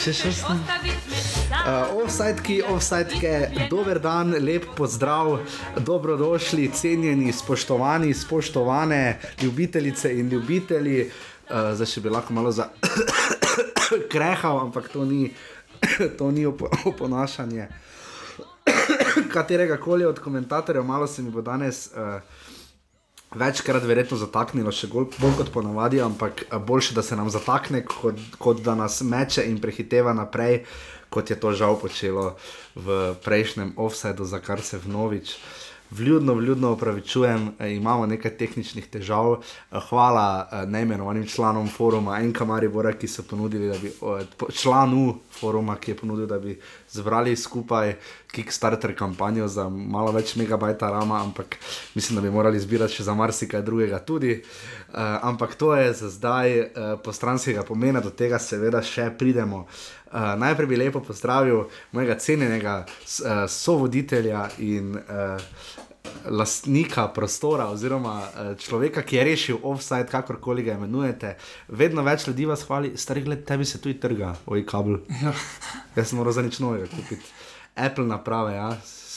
Še šestnajst. Uh, offsideki, offsideke, dober dan, lep pozdrav, dobrodošli, cenjeni, spoštovani, spoštovane ljubitelice in ljubitelji. Uh, zdaj še bi lahko malo za krehal, ampak to ni, to ni op oponašanje katerega koli od komentatorjev, malo se mi bo danes. Uh, Večkrat verjetno zataknilo, še bolj, bolj kot ponavadi, ampak boljše, da se nam zatakne, kot, kot da nas meče in prehiteva naprej, kot je to žal počelo v prejšnjem offsajdu, za kar se vnovič. Vljudno, vljudno opravičujem, imamo nekaj tehničnih težav. Hvala neimenovanim članom foruma Enka Maribora, ki so ponudili, da bi članu foruma, ki je ponudil, da bi zbrali skupaj Kickstarter kampanjo za malo več megabajta rama, ampak mislim, da bi morali zbirati še za marsikaj drugega tudi. Ampak to je za zdaj postranskega pomena, do tega seveda še pridemo. Uh, najprej bi lepo pozdravil mojega cenjenega uh, sovoditelja in uh, lastnika prostora, oziroma uh, človeka, ki je rešil offside, kakorkoli ga imenujete. Vedno več ljudi vas hvali, stari gled, tebi se tudi trga, oj kabel. Ja. Jaz sem moral za nič novega kupiti. Apple naprave, ja.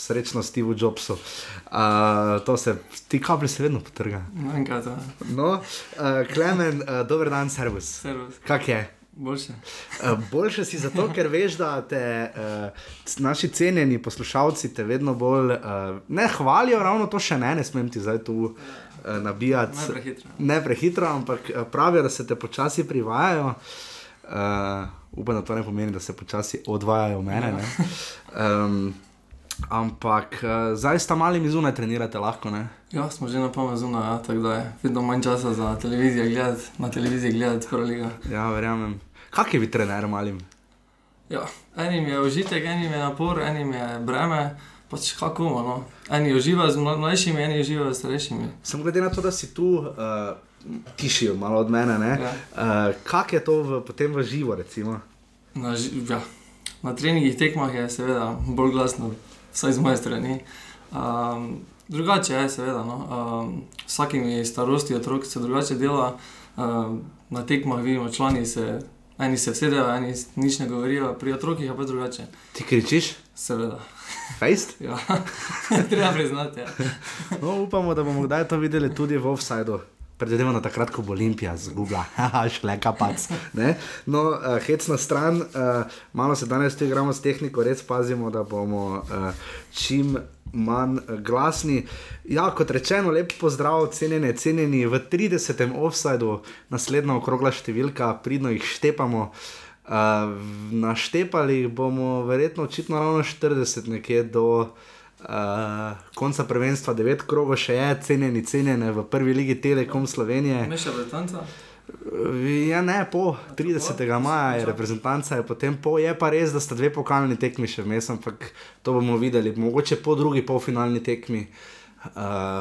Srečno Steve Jobsu. Uh, to se, ti kabli se vedno potrga. No, uh, Klemen, uh, dober dan, servus. Servus. Kak je? Boljše. Uh, boljše si zato, ker veš, da te uh, naši cenjeni poslušalci te vedno bolj uh, ne hvalijo, ravno to še ne, ne smem ti zdaj tu uh, nabijati. Ne prehitro. Ne prehitro, ampak pravijo, da se te počasi privajajo. Uh, upam, da to ne pomeni, da se počasi odvajajo mene. Um, ampak uh, zdaj sta mali mi zunaj trenirate lahko. Ne? Ja, smo že na pamet zunaj, ja, tako da je vedno manj časa za televizijo gledati, na televiziji gledati prvo ligo. Ja, verjamem. Kak je vi trener malim? Ja, enim je užitek, enim je napor, enim je breme, pač kako ima. No. Eni uživajo z mla- mlajšimi, eni uživajo s starejšimi. Sem glede na to, da si tu uh, tišijo malo od mene. Ne? Ja. Uh, kak je to v, potem v živo, recimo? Na, ži- ja. na treningih, tekmah je seveda bolj glasno, vsaj z moje strani. Um, drugače je, seveda. No. Um, vsakimi starosti otrok se drugače dela. Um, na tekmah vidimo, člani se, eni se vsedejo, eni nič ne govorijo, pri otrokih je pa drugače. Ti kričiš, Seveda. fejst? Ja. Treba priznati. Ja. No, upamo, da bomo kdaj to videli tudi v offsajdu. Predvidevam, da takrat, ko bo Olimpija zgubila, šle kapac. ne? No, uh, hec na stran, uh, malo se danes tu igramo s tehniko, res pazimo, da bomo uh, čim manj eh, glasni. Ja, kot rečeno, lep pozdrav, cenjene, cenjeni v 30. offsajdu, naslednja okrogla številka, pridno jih štepamo. Uh, naštepali bomo verjetno očitno ravno 40, nekje do uh, konca prvenstva, devet krogov še je, cenjeni, cenjene v prvi ligi Telekom Slovenije. Meša Britanca. Ja, ne, po 30. maja je reprezentanca, je potem po, je pa res, da sta dve pokalni tekmi še vmes, ampak to bomo videli. Mogoče po drugi polfinalni tekmi uh,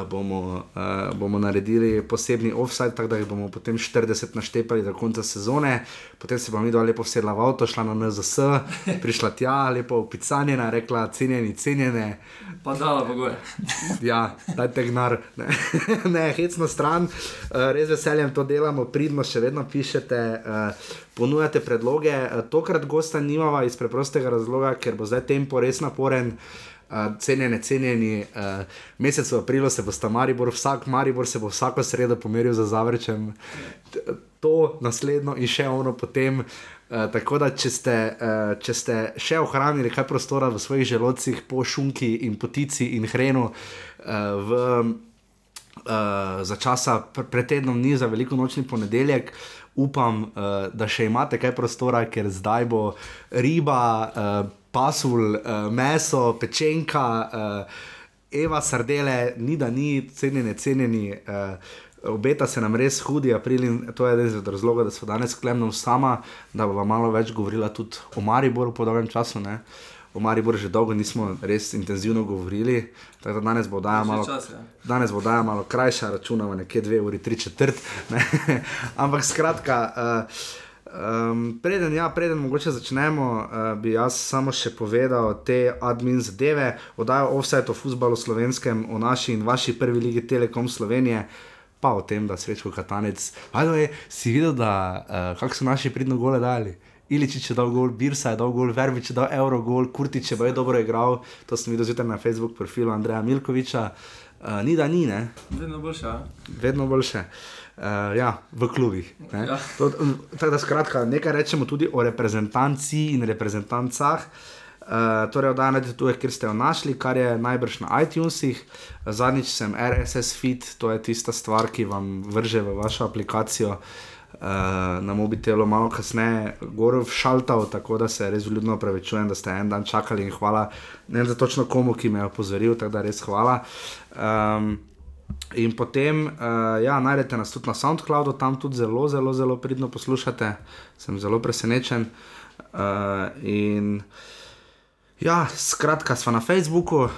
bomo, uh, bomo naredili posebni offside, tako da jih bomo potem 40 naštepali do konca sezone, potem se bomo mi dva lepo sedla v avto, šla na NZS, prišla tja, lepo upicanjena, rekla cenjeni, cenjene. Pa dala pogoje. Ja, dajte gnar, ne, ne hecno stran, uh, res veseljem to delamo, pridno še vedno pišete, uh, ponujate predloge. Tokrat gosta nimava iz preprostega razloga, ker bo zdaj tempo res naporen. Uh, cenjeni, cenjeni, uh, mesec v aprilu se bo sta Maribor, vsak Maribor se bo vsako sredo pomeril za Zavrčem, to naslednjo in še ono potem. Uh, tako da, če ste, uh, če ste še ohranili kaj prostora v svojih želodcih po šunki in potici in hrenu, uh, v, uh, za časa pr pred tednom ni za veliko nočni ponedeljek. Upam, uh, da še imate kaj prostora, ker zdaj bo riba, uh, pasulj, uh, meso, pečenka, uh, Eva sardele, ni da ni, cenjeni, cenjeni. Uh, Obeta se nam res hudi april in to je eden izmed razlogov, da smo danes s Klemnom sama, da bova malo več govorila tudi o Mariboru po dolgem času. Ne? O Mariboru že dolgo nismo res intenzivno govorili, tako da danes bo daja malo. Čas, ja. Danes bo daja malo krajša, računamo nekje dve uri, tri četrt. ne. Ampak skratka, uh, um, preden, ja, preden mogoče začnemo, uh, bi jaz samo še povedal te admin zadeve, oddajo offset o futbalu slovenskem, o naši in vaši prvi ligi Telekom Slovenije. Pa o tem, da srečko Katanec. Ajdo je, si videl, da uh, kako so naši pridno gole dali. Iličič je dal gol, Birsa je dal gol, Verbič je dal euro gol, Kurtič je bil dobro igral, to sem videl zjutraj na Facebook profilu Andreja Milkoviča. Uh, ni da ni, ne? Vedno boljše. Vedno boljše. Uh, ja, v klubih. Ja. To, tako da skratka, nekaj rečemo tudi o reprezentanci in reprezentancah. Uh, torej, oddajate tu, kjer ste jo našli, kar je najbrž na iTunesih. Zadnjič sem RSS feed, to je tista stvar, ki vam vrže v vašo aplikacijo uh, na mobitelu, malo kasneje, gor v šaltav, tako da se res ljudno opravičujem, da ste en dan čakali in hvala ne vem za točno komu, ki me je opozoril, tako da res hvala. Um, In potem, uh, ja, najdete nas tudi na SoundCloudu, tam tudi zelo, zelo, zelo pridno poslušate, sem zelo presenečen. Uh, in ja, skratka, smo na Facebooku, uh,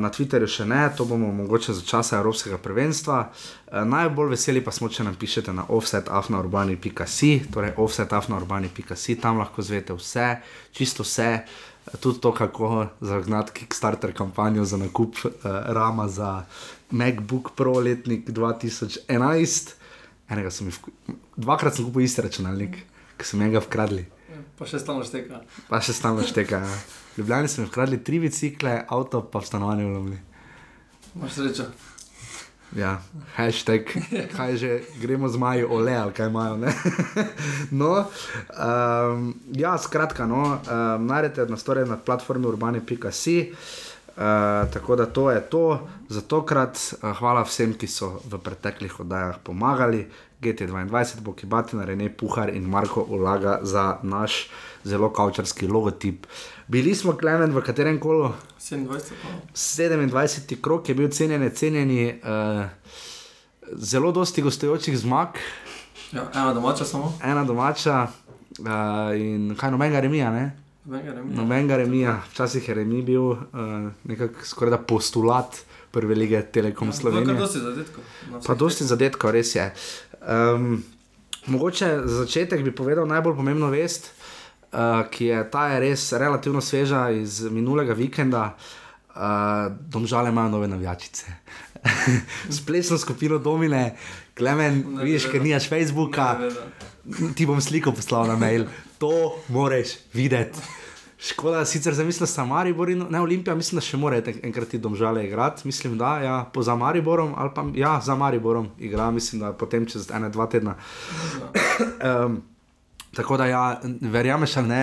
na Twitterju še ne, to bomo mogoče za časa Evropskega prvenstva. Uh, najbolj veseli pa smo, če nam pišete na offsetafnaurbani.si, torej offsetafnaurbani.si, tam lahko zvete vse, čisto vse. Tudi to, kako zagnati Kickstarter kampanjo za nakup uh, Rama za MacBook Pro letnik 2011. Enega sem jih, dvakrat sem kupil isti računalnik, ki so mi ga vkradli. Pa še stalno šteka. Pa še stalno šteka. Ja. Ljubljani so mi vkradli tri bicikle, avto pa v stanovanju v Lomni. Imaš srečo. Ja, hashtag, kaj že, gremo z Majo, ole, ali kaj imajo. ne. no, um, ja, skratka, no, um, najdete nas torej na platformi urbane.si. Uh, tako da to je to za tokrat. Uh, hvala vsem, ki so v preteklih oddajah pomagali. GT22, Bokibatina, Rene Puhar in Marko Ulaga za naš zelo kaučarski logotip. Bili smo klemen v katerem kolu? 27. pa. 27. krok je bil cenjen, cenjeni, uh, zelo dosti gostujočih zmag, Ja, ena domača samo. ena domača uh, in kaj nobenega remija. Ne? Nobenega ne Nobenega remija, včasih je remi bil uh, nekako skoraj da postulat prve lige Telekom Kar Slovenije. dosti zadetkov. Pa dosti zadetkov, res je. Um, mogoče za začetek bi povedal najbolj pomembno vest, uh, ki je ta je res relativno sveža iz minulega vikenda. Uh, domžale imajo nove navijačice. S plesno skupino Domine, Klemen, Ne, vidiš, ker nimaš Facebooka, Ne, ne, ne. ti bom sliko poslal na mail. To moraš videti. Škoda, sicer zamislil sem Maribor in ne Olimpija, mislim, da še mora enkrat ti domžale igrati. Mislim, da ja, po za Mariborom ali pa ja, za Mariborom igra, mislim, da potem čez ene, dva tedna. Um, tako da, ja, verjameš ali ne,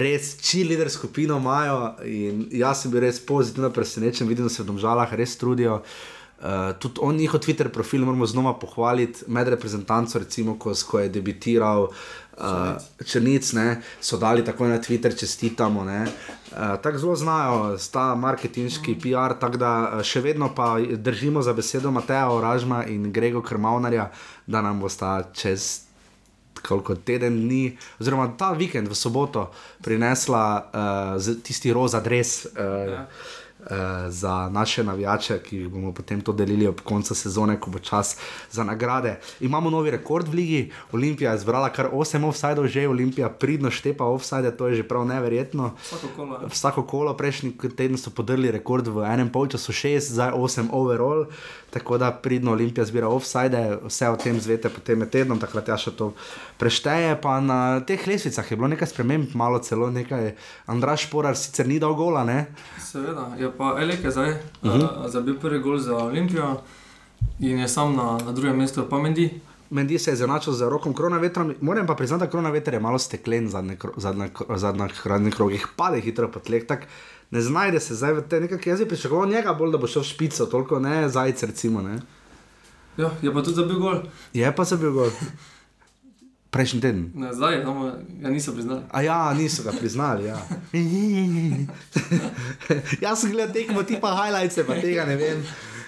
res či lider skupino imajo in jaz sem bil res pozitivno presenečen, vidim, da se v domžalah res trudijo. Uh, tudi on, njihov Twitter profil moramo znova pohvaliti, med reprezentanco, recimo, ko, ko je debitiral uh, Črnic, ne, so dali tako na Twitter, čestitamo. ne. Uh, tako zelo znajo, sta marketinški PR, tako da še vedno pa držimo za besedo Mateja Oražma in Grego Krmavnarja, da nam bosta čez koliko teden dni, oziroma ta vikend v soboto prinesla uh, tisti roza dres. Uh, Ja. Uh, za naše navijače, ki jih bomo potem to delili ob koncu sezone, ko bo čas za nagrade. Imamo novi rekord v ligi, Olimpija je zbrala kar 8 offsajdov, že Olimpija pridno štepa offsajde, to je že prav neverjetno. Vsako kolo. ja. Vsako kolo, prejšnji teden so podrli rekord v enem polčasu, 6, zdaj 8 overall, tako da pridno Olimpija zbira offside, vse o tem zvete potem med tednom, takrat ja še to prešteje. Pa na teh lesvicah je bilo nekaj sprememb, malo celo nekaj. Andraš Porar sicer ni dal gola, ne? Seveda, je pa Elek je zdaj Mhm. uh -huh. uh, zabil prvi gol za Olimpijo in je sam na, na drugem mestu, pa Mendi. Mendi se je zanačal z rokom koronavetrom, moram pa priznati, da koronaveter je malo steklen zadnje zadnje- zadnjih zadnjih krogih, pade hitro po tleh. Tak, ne znajde se zdaj v te nekakšne. Jaz bi pričakoval njega bolj, da bo šel v špico, toliko ne zajec, recimo. Ne. Ja, je pa tudi zabil gol. Je pa se bil gol. Prejšnji teden. Ne, zdaj, samo ga niso priznali. A ja, niso ga priznali. Ja. Jaz sem gledal tekmo, ti pa highlights, pa tega ne vem.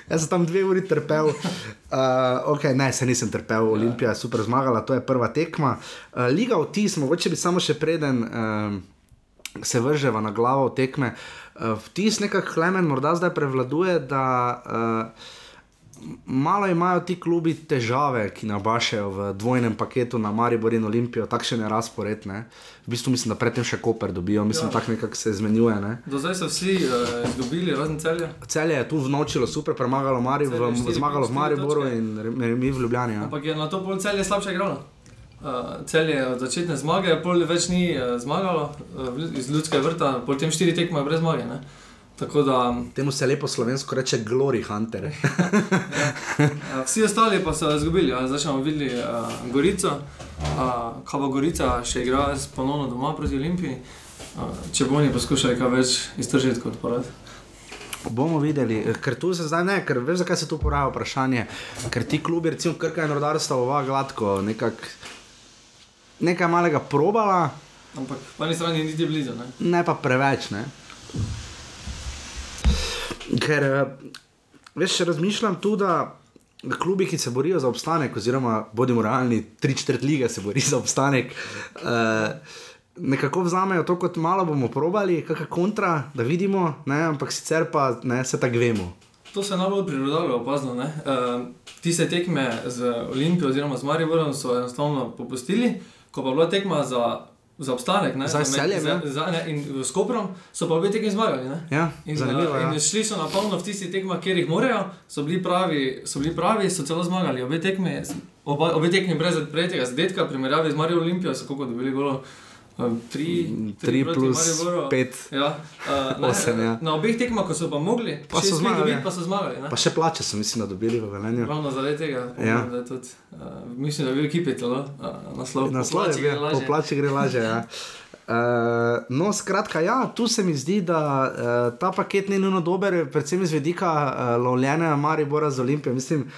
Jaz sem tam dve uri trpel, uh, okay, ne, se nisem trpel, Olimpija je super zmagala, to je prva tekma. Uh, Liga vtis, mogoče bi samo še preden um, se vrževa na glavo tekme. Uh, vtis nekako klemen, morda zdaj prevladuje, da uh, malo imajo ti klubi težave, ki nabašajo v dvojnem paketu na Maribor in Olimpijo, takšen je razpored. Ne? V bistvu mislim, da predtem še Koper dobijo, mislim, Ja. tako nekako se izmenjuje. Ne? Do zdaj so vsi uh, izgubili, razen celja. Celje je tu vnočilo super, premagalo Maribor, Celje v, štiri- zmagalo v Mariboru točke. in re- mi v Ljubljani. Ja. Ampak je na to pol celje slabše igralo. Uh, cel je od začetne zmage, pol več ni uh, zmagalo, uh, iz ljudske vrta, potem štiri tekme brez zmage. Ne? Tako da. Temu se lepo slovensko reče Glory Hunter. ja. Vsi ostali pa so izgubili, zdaj smo videli uh, Gorico, uh, kaj pa Gorica še igra ponovno doma proti Olimpiji. Uh, če bo oni poskušali kaj več iztržiti kot porad. Bomo videli, ker tu se zdaj ne, ker veš, zakaj se tu poraja vprašanje. Ker ti klubi, recimo Krka in Rodar, sta ova gladko, nekak, nekaj malega probala. Ampak po eni strani niti blizu. Ne? ne pa preveč. Ne? Ker, veš, razmišljam tudi, da klubi, ki se borijo za obstanek, oziroma bodimo realni, tri četrt lige se borijo za obstanek. Uh, nekako vzamejo to kot malo bomo probali, kakšna kontra, da vidimo, ne, ampak sicer pa ne, se tako vemo. To se je najbolj prirodno opazno. Uh, ti se tekme z Olimpijo oziroma z Mariborom so enostavno popustili, ko pa je bila tekma za, za obstanek, ne, za selje, za, za, ne, in s Koprom so pa obe tekmi zmagali. Ja, in, zanimivo, uh, ja. in šli so na polno v tisti tekmi, kjer jih morajo, so bili pravi, so, bili pravi, so celo zmagali. Obe tekmi, oba, obe tekmi brez prejetega zadetka, primerjavi z Marijo Olimpijo, so kako dobili golo. 3 plus 5, ja, uh, 8. Ja. Na obeh tekmah, ko so pa mogli, pa so zmagali. Dobiti, pa so zmagali pa še plače so, mislim, da dobili v Velenju. Ravno zaradi tega, ja. da tudi, uh, mislim, da je bil kipi to, uh, naslov. Naslov je bil, po plači gre lažje. Ja. Uh, no, skratka, ja, tu se mi zdi, da uh, ta paket ni nujno dober, predvsem iz vedika uh, lovljenja Maribora z Olimpijo. Mislim,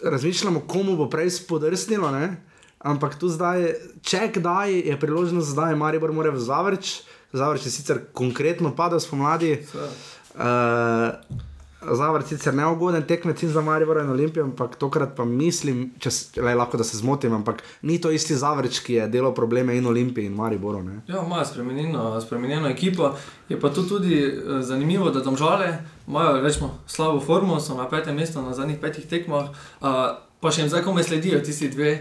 razmišljamo, komu bo prej spodrsnilo. Ne? Ampak tu zdaj, če kdaj je priložnost, zdaj Maribor mora v Zavrč. Zavrč je sicer konkretno padel spomladi. Uh, Zavrč sicer neugoden tekmec za Maribor in Olimpijo, ampak tokrat pa mislim, če le lahko da se zmotim, ampak ni to isti Zavrč, ki je delal probleme in Olimpiji in Mariboru. Ne? Ja, ima spremenjeno, spremenjeno ekipo. Je pa tu tudi uh, zanimivo, da tam žale, imajo rečemo slabo formo, so na petem mestu na zadnjih petih tekmah, uh, pa še jim zdaj komaj sledijo tisti dve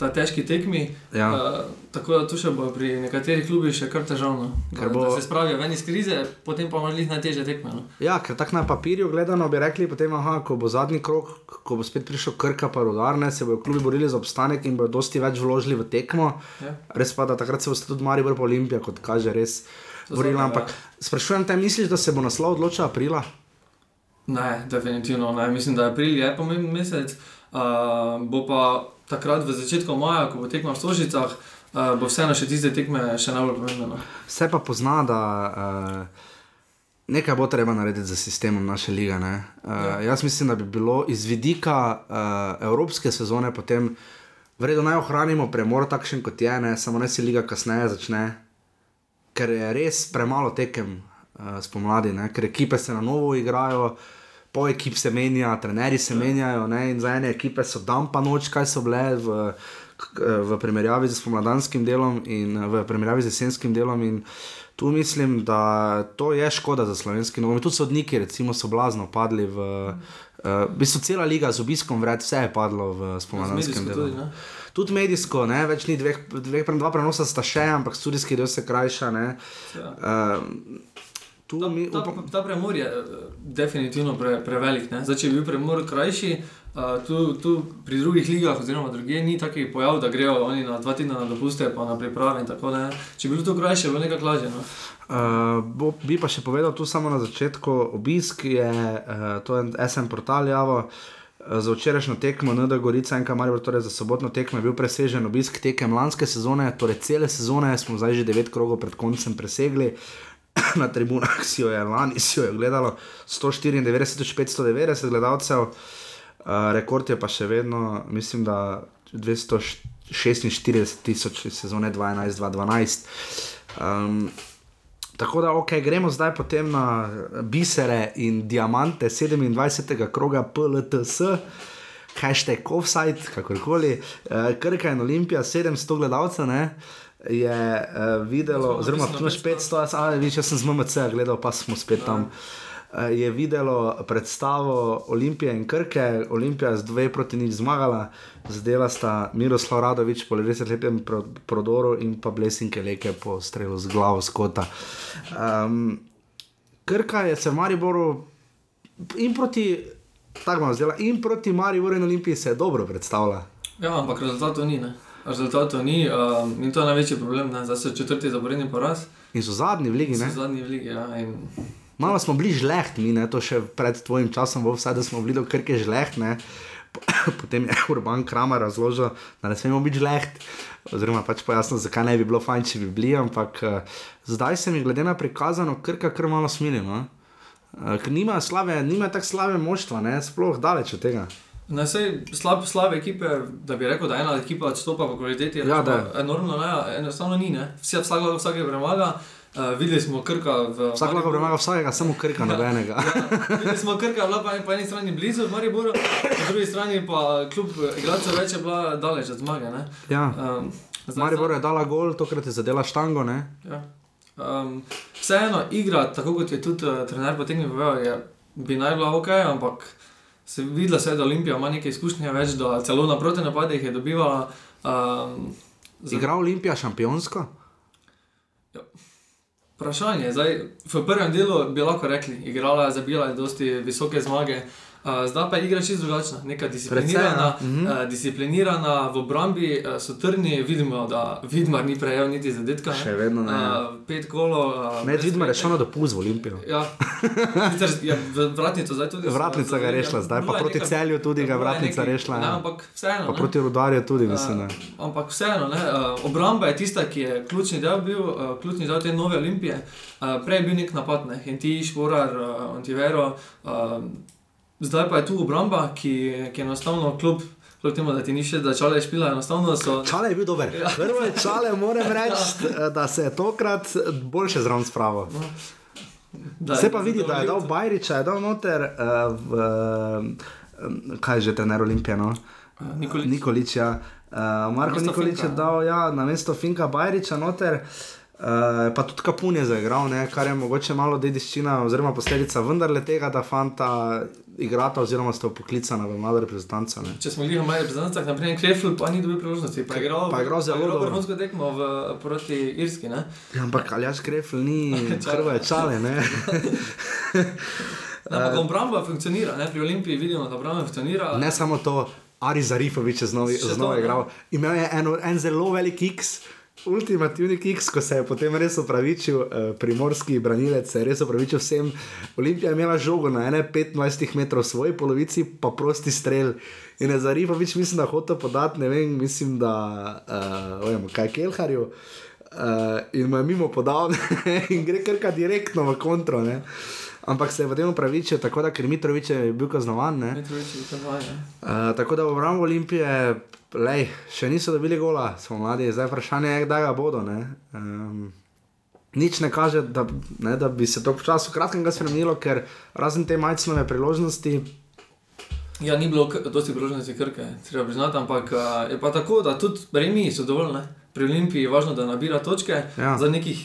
ta težki tekmi. Ja. Uh, tako da tu še bo pri nekaterih klubih še kar težavno. Ker bo... se spravijo ven iz krize, potem pa imaš najtežje tekme. No? Ja, ker tako na papirju gledano bi rekli, potem, aha, ko bo zadnji krok, ko bo spet prišel krka, pa rodarne, se bodo klubi borili za obstanek in bodo dosti več vložili v tekmo. Ja. Res pa da takrat se bo tudi Maribor po Olimpiji, kot kaže, res borili. Ampak ja. sprašujem te, misliš, da se bo naslov odločil aprila? Ne, definitivno ne. Mislim, da april je pomemben mesec. Uh, bo pa takrat v začetku maja, ko bo tekma v Stožicah, uh, bo vseeno še tiste tekme še najbolj pomembno. Vse pa pozna, da uh, nekaj bo treba narediti za sistemom naše lige. Uh, ja. Jaz mislim, da bi bilo iz vidika uh, evropske sezone potem vredno naj ohranimo premor takšen kot je, ne? samo naj se liga kasneje začne, ker je res premalo tekem uh, spomladi, ne? ker ekipe se na novo igrajo po ekip se menja, trenerji se ja. menjajo, ne? in za ene ekipe so dan pa noč, kaj so bile v, v primerjavi z pomladanskim delom in v primerjavi z jesenskim delom. In tu mislim, da to je škoda za slovenski nogomet. Tudi sodniki, recimo, so blazno padli v. Uh, v bistvu cela liga z obiskom vred, vse je padlo v spomladanskem delu. Tudi, tudi medijsko, ne? več ni dveh, dveh, dva prenosa sta še, ampak studijski del se krajša. Ja. Uh, Tu, ta, mi, ta, ta premor je uh, definitivno pre, prevelik. Zdaj, če bi bil premor krajši, uh, tu, tu pri drugih ligah, oziroma druge, ni taki pojav, da grejo oni na dva tedna na dopuste, pa na priprave. Če bi bil to krajši, bi nekako lažje. No? Uh, bi pa še povedal tu samo na začetku, obisk je, uh, to je SM portal Javo. Za včerajšnjo tekmo ND Gorica in Kamarjo, torej za sobotno tekmo, je bil presežen obisk tekem lanske sezone, torej cele sezone, smo zdaj že devet krogov pred koncem presegli. Uh, na tribunah si jo je lani, si jo je gledalo 194-590 gledalcev, uh, rekord je pa še vedno, mislim, da 246 tisoč sezone 2011-2012. Um, tako da, ok, gremo zdaj potem na bisere in diamante 27. kroga PLTS. Hashtag offside, kakorkoli, uh, Krka in Olimpija, 700 gledalcev, je uh, videlo, oziroma tu imaš 500, ali več, jaz sem z MMC gledal, pa smo spet tam. Uh, je videlo predstavo Olimpije in Krke, Olimpija z dve proti nič zmagala, zdela sta Miroslav Radovič po 90-letnem prodoru in pa Blesinke Leke po strelu z glavo skota. Um, Krka je se v Mariboru in proti, tako vam zdela, in proti Mariboru in Olimpiji se je dobro predstavljala. Ja, ampak rezultatov ni. Ne? Rezultatov ni um, in to je največji problem, da so četrti zaporedni poraz. In so zadnji v ligi. So zadnji v ligi, ja. In... Malo smo bili žleht, mi ne, to še pred tvojim časom, vse da smo bili do krke žleht. Ne. Potem je Urban Kramer razložil, da ne smemo biti žleht, oziroma pač pojasnil, zakaj ne bi bilo fajn, če bi bili, ampak uh, zdaj se mi glede na prikazano krka kar malo smilimo. Uh, ker nima slave, nima tako slave moštva, ne, sploh daleč od tega. Na vse slab, slabe ekipe, da bi rekel, da ena ekipa odstopa po kvaliteti, je Ja, enormno, ne, enostavno ni. Ne. Vsi, vsak lahko vsake premaga. Uh, videli smo krka v. Vsak lahko premaga vsakega, samo krka nobenega. Ja, videli smo krka, bila pa po eni strani blizu, v Mariboru, po drugi strani pa kljub igralcev več je bila daleč od zmage. Ne. Ja. Um, Maribor je dala gol, tokrat je zadela štango. Ne? Ja. Um, vseeno, igra, tako kot je tudi uh, trener potegnil, povedal, je, bi naj bila ok, ampak se videla se je, da Olimpija ima nekaj izkušnje več, da celo na proti napadih je dobivala. Um, za- Igra Olimpija šampionsko? Vprašanje, zdaj, v prvem delu bi lahko rekli, igrala je, zabila je dosti visoke zmage. Uh, zdaj pa je igra čisto drugačna, neka disciplinirana, Precej, ja. Uh, disciplinirana v obrambi uh, so trni, vidimo, da Vidmar ni prejel niti zadetka. ne. Še vedno ne. Uh, pet kolov. Uh, Med brez vidimo, pete. rešeno dopust v Olimpijo. Ja, sicer je v vratnico zdaj tudi. Vratnica ga je rešila, zdaj pa proti Celju tudi ga je Vratnica rešila, Ne, ja. ampak vseeno. Pa ne. proti Rudarju tudi, mislim. Uh, ampak vseeno, ne, uh, obramba je tista, ki je ključni del bil, uh, ključni del te nove olimpije. Uh, prej je bil nek napad, ne, in ti šporar, uh, Antivero. Uh, zdaj pa je tu obramba, ki, ki je enostavno kljub, kljub temu, da ti ni še začela špila, enostavno so. Čale je bil dober. Ja. Prvo je čale, moram reči, da se je tokrat boljše zraven spravo. Da, Se pa vidi, da je dal Bajriča, je dal noter, uh, v, uh, kaj je že trener Olimpije, no? Uh, Nikolič. Nikolič, ja. Uh, Marko Nikolič je dal ja, na mesto Finka Bajriča noter. Uh, pa tudi Kapun je zaigral, ne, kar je mogoče malo dediščina, oziroma posledica vendarle tega, da fanta igrata, oziroma sta poklicana v mlado reprezentanco. Ne. Če smo bili v majhnih reprezentancah, naprimer Krefl, pa ni dobil priložnosti. Pa je igral, Pa je igral zelo dobro. vrhunsko tekmo v, proti Irski. Ne? Ja, ampak Aljaš Krefl ni krva je čale. Ampak obramba funkcionira, ne? pri Olimpiji vidimo, da obramba funkcionira. ne samo to, Ari Zarifovič je znova, igral. Imel je eno, en zelo velik X. Ultimativni kiks, ko se je potem res upravičil, uh, primorski branilec se je res upravičil vsem. Olimpija je imela žogo na 25 metrov svoji polovici, pa prosti strel. In je za Rifovič, mislim, da hoče podati, ne vem, mislim, da uh, vem, kaj Kelharju. Uh, in mu je mimo podal in gre krka direktno v kontro. Ne? Ampak se je potem upravičil, tako da Mitrovič je bil kaznovan. Ne? Mitrović je ne. Uh, tako da v obrambu Olimpije, lej, še niso dobili gola, smo mladi, zdaj vprašanje je, kdaj ga bodo. Ne? Um, nič ne kaže, da, ne, da bi se to v času kratkega spremenilo, ker razen te majcnove priložnosti, Ja, ni bilo dosti priložnosti krke, treba priznati, ampak a, je pa tako, da tudi remi so dovolj. Ne? Pri Olimpiji je važno, da nabira točke. Ja. Za nekih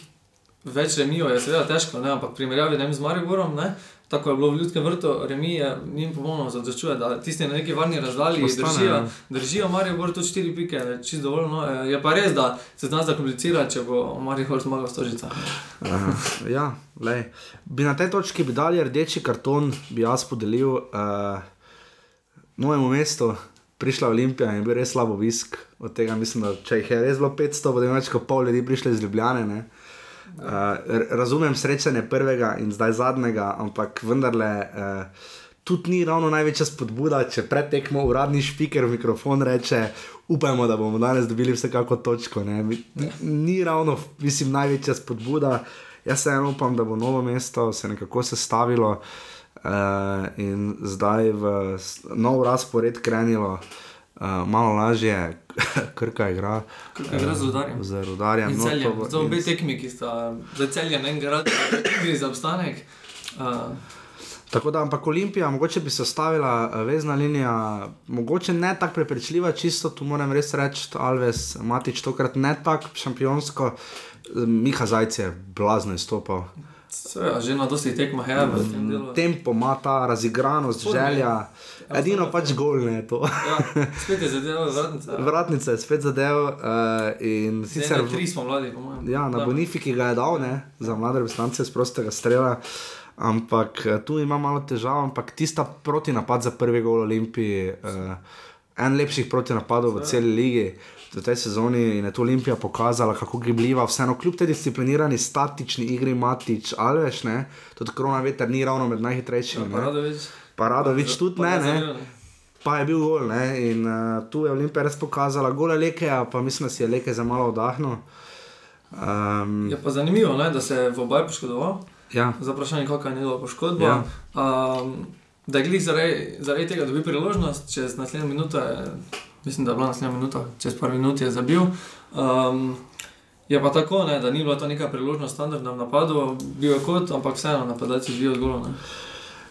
več remijo je seveda težko, ne? ampak v primerjavi ne z Mariborom, ne? Tako je bilo v Ljudskem vrtu, remi je njim popolnoma zadoščuje, da tisti na neki varni razdalji držijo, ja. držijo Maribor tudi 4 pike, je čisto dovolj. No? E, Je pa res, da se zna zakomplicirati, če bo Maribor zmagal stožica. uh, ja, lej. bi na tej točki bi dali rdeči karton, bi jaz podelil uh, novemu mestu. Prišla Olimpija in je bil res slab obisk. Od tega mislim, da če jih je res bilo 500, bo več kot pol ljudi prišlo iz Ljubljane. ne. Uh, razumem srečanje prvega in zdaj zadnjega, ampak vendarle uh, tudi ni ravno največja spodbuda, če pred tekmo uradni špiker v mikrofon reče: Upajmo, da bomo danes dobili vsekako točko. ne." Ni, ravno, mislim, največja spodbuda. Jaz se eno upam, da bo novo mesto se nekako sestavilo uh, in zdaj v nov razpored krenilo. Uh, malo lažje, krka igra. Krka igra z Rudarjem. Z rudarjem. In no, celje, to obe tekmi, ki sta za celje na enem gradu, gre za obstanek. Uh, Tako da, ampak Olimpija, mogoče bi se ostavila eh, vezna linija, mogoče ne tako prepričljiva, čisto tu moram res reči, Alves, Matič, tokrat ne tako šampionsko, Eh, Miha Zajc je blazno izstopal. Seveda, že na dosti tekmah je v tem delu. Tempo ima ta razigranost, Forme. želja, edino pač gol ne je to. Ja, spet je zadeval vratnica. Vratnica je spet zadev uh, in Sicer sicer. tri smo mladi, po mojem. Ja, na Da. Bonifiki ga je dal, ne, za mlade reprezentance z prostega strela. Ampak eh, tu ima malo težav, ampak tista protinapad za prvi gol Olimpiji, uh, en lepših protinapadov v celi ligi. V tej sezoni je to Olimpija pokazala, kako gibljiva, vseeno kljub tej disciplinirani, statični igri, matič, alveš, ne, tudi korona veter ni ravno med najhitrejšimi. Ja, Paradovič. Tudi ne, ne, pa je bil gol. Ne, in uh, tu je Olimpija res pokazala gole leke, pa mislim, da si je leke za malo oddahnil. Um, Je pa zanimivo, ne, da se je v obaj poškodoval. ja, Za vprašanje, kakšna je njegova poškodba. Ja. Um, da je glih zaradi, zaradi tega dobi priložnost, čez naslednje minute, mislim, da je bila naslednja minuta, čez par minut je zabil. Um, je pa tako, ne, da ni bila to neka priložnost standardnem napadu, bil je kot, ampak vseeno napadalci živijo ne.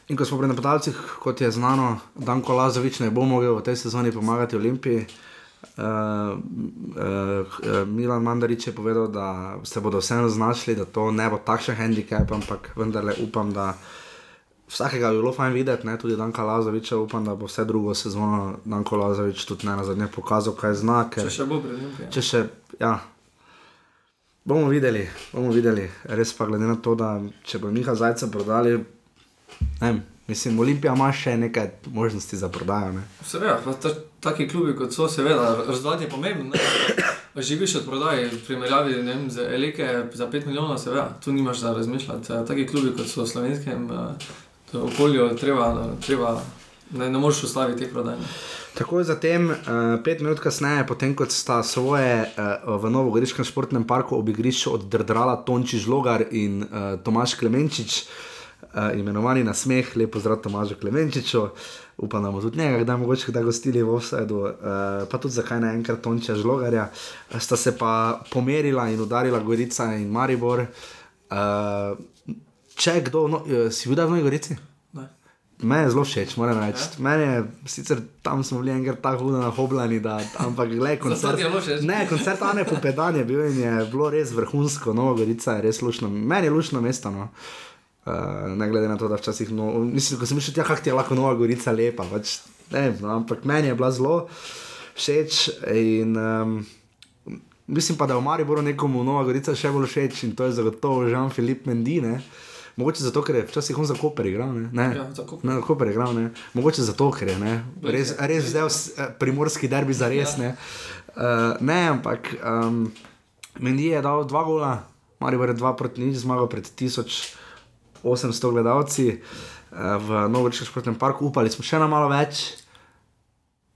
In ko smo pri napadalcih, kot je znano, Danko Lazovič ne bo mogel v tej sezoni pomagati Olimpiji. Uh, uh, Milan Mandarič je povedal, da se bodo vseeno znašli, da to ne bo takšen handicap, ampak vendarle upam, da vsakega bi bilo fajn videti, ne, tudi Danka Lazoviča, upam, da bo vse drugo sezono Danko Lazovič tudi ne na zadnje pokazal, kaj zna. Ker, Če še bo Olimpiji. Če še, ja. Bomo videli, bomo videli. Res pa glede na to, da če bo Miha Zajca prodali, ne vem, mislim, Olimpija ima še nekaj možnosti za prodajo. Ne? Seveda, ta, taki klubi kot so, seveda, razvoj je pomemben. ne. Živiš od prodaje, v primerjavi vem, z Elike za 5 milijonov, seveda, tu nimaš za razmišljati. Eh, Taki klubi kot so v slovenskem eh, okolju, treba, treba ne, ne moreš ustaviti teh prodaj. ne. Takoj zatem, uh, pet minut kasneje, potem ko sta svoje uh, v Novogoriškem športnem parku ob igrišču oddrdrala Tonči Žlogar in uh, Tomaš Klemenčič, uh, imenovani na smeh, lepo zdrav Tomažu Klemenčiču. Upam, da bomo tudi njega, da mogoče kdaj gostili v Offsideu, uh, pa tudi zakaj ne enkrat Tonča Žlogarja. Sta se pa pomerila in udarila Gorica in Maribor. Uh, če kdo, no, eh, si videl v Novi Gorici? Ne. Meni je zelo všeč, moram reči. Ja? Meni je, sicer tam smo bili enkrat tako hudo nahoblani, da, ampak gledaj, koncert. je bilo všeč? Ne, koncert Ane Popedan je bil in je bilo res vrhunsko, Nova Gorica je res lušno, meni je lušno mesto. No. Uh, ne glede na to, da včasih, no, mislim, ko sem mislil, ja, kako ti je lahko Nova Gorica lepa, pač, ne, vem, no, ampak meni je bila zelo všeč in um, mislim pa, da v Mariboru nekomu Nova Gorica še bolj všeč in to je zagotovo Jean-Philippe Mendy, ne. Mogoče zato, ker je včasih on za Koper igral, ne? ne. Ja, za Koper. Ne, Koper je igral, ne. Mogoče zato, ker je ne. res, res s- eh, primorski derbi za res. Ne, uh, ne ampak um, Mendy je dal dva gola, Maribor je dva proti nič zmagal pred 1800 gledalci uh, v Novoriškem športnem parku, upali smo še na malo več.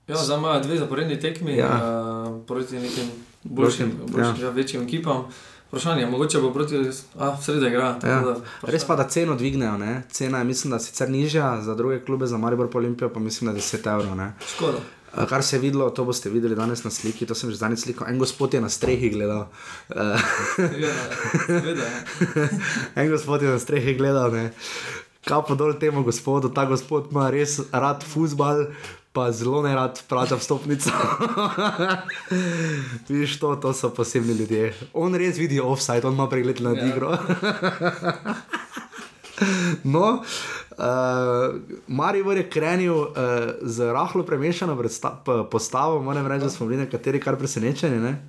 Ja, zdaj imajo dve zaporedni tekmi Ja. ja. uh, proti nekim boljšim, Boljšim, boljšim ja. Ja, večjim ekipam. Vprašanje je, mogoče bo proti, a v sredo igra. Ja. da Res pa, da ceno dvignejo, ne? cena je mislim, da sicer nižja za druge klube, za Maribor Olimpijo pa mislim, da 10 evrov. ne. Škoda. Eh, Kar se je videlo, to boste videli danes na sliki, to sem že zadnjič slikal. En gospod je na strehi gledal. Uh, Ja, seveda. en gospod je na strehi gledal. Ne. Kapo dol temu gospodu, ta gospod ima res rad futbal, pa zelo ne rad plača vstopnico. Viš, to, to so posebni ljudje. On res vidi offside, on ima pregled nad Ja. igro. No, uh, Maribor je krenil uh, z rahlo premešano postavo, moram reči, da smo bili nekateri kar presenečeni. Ne?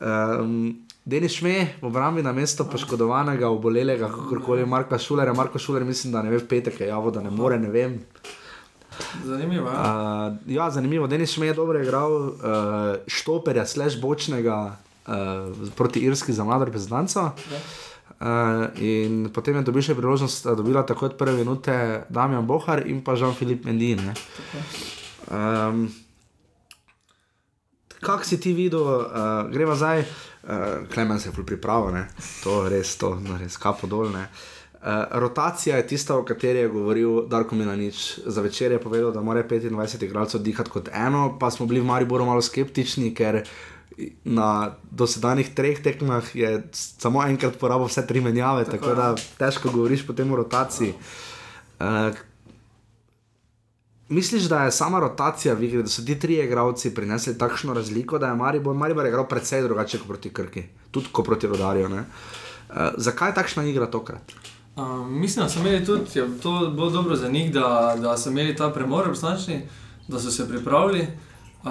Um, Denis Šme v obrambi na mesto poškodovanega, obolelega, kakorkoli Marka Šulera. Marko Šuler, mislim, da ne ve, v petek je javo, da ne more, ne vem. Zanimivo. Ja. Uh, ja, zanimivo, Denis Šme je dobro igral, uh, štoperja, slash bočnega uh, proti Irski za mlado reprezentanco. Uh, in potem je dobil še priložnost, da dobila tako od prve minute Damien Bohar in pa Jean-Philippe Mendy. ne. Um, Kak si ti videl, uh, gremo zdaj, uh, Klemen se je ne? to je res, to no, res kapo dol. ne. Uh, rotacija je tista, o kateri je govoril Darko Milanič. Za večer je povedal, da mora 25 igralcev dihati kot eno, pa smo bili v Mariboru malo skeptični, ker na dosedanjih treh tekmah je samo enkrat porabil vse tri menjave, tako, tako da težko govoriš potem o rotaciji. Uh, Misliš, da je sama rotacija v igri, da so ti trije igralci prinesli takšno razliko, da je Maribor, Maribor je igral precej drugače kot proti Krki, tudi kot proti Rodarju. Uh, zakaj je takšna igra tokrat? Um, mislim, da so imeli tudi, je to bilo dobro za njih, da, da so imeli ta premor obstančni, da so se pripravili. Uh,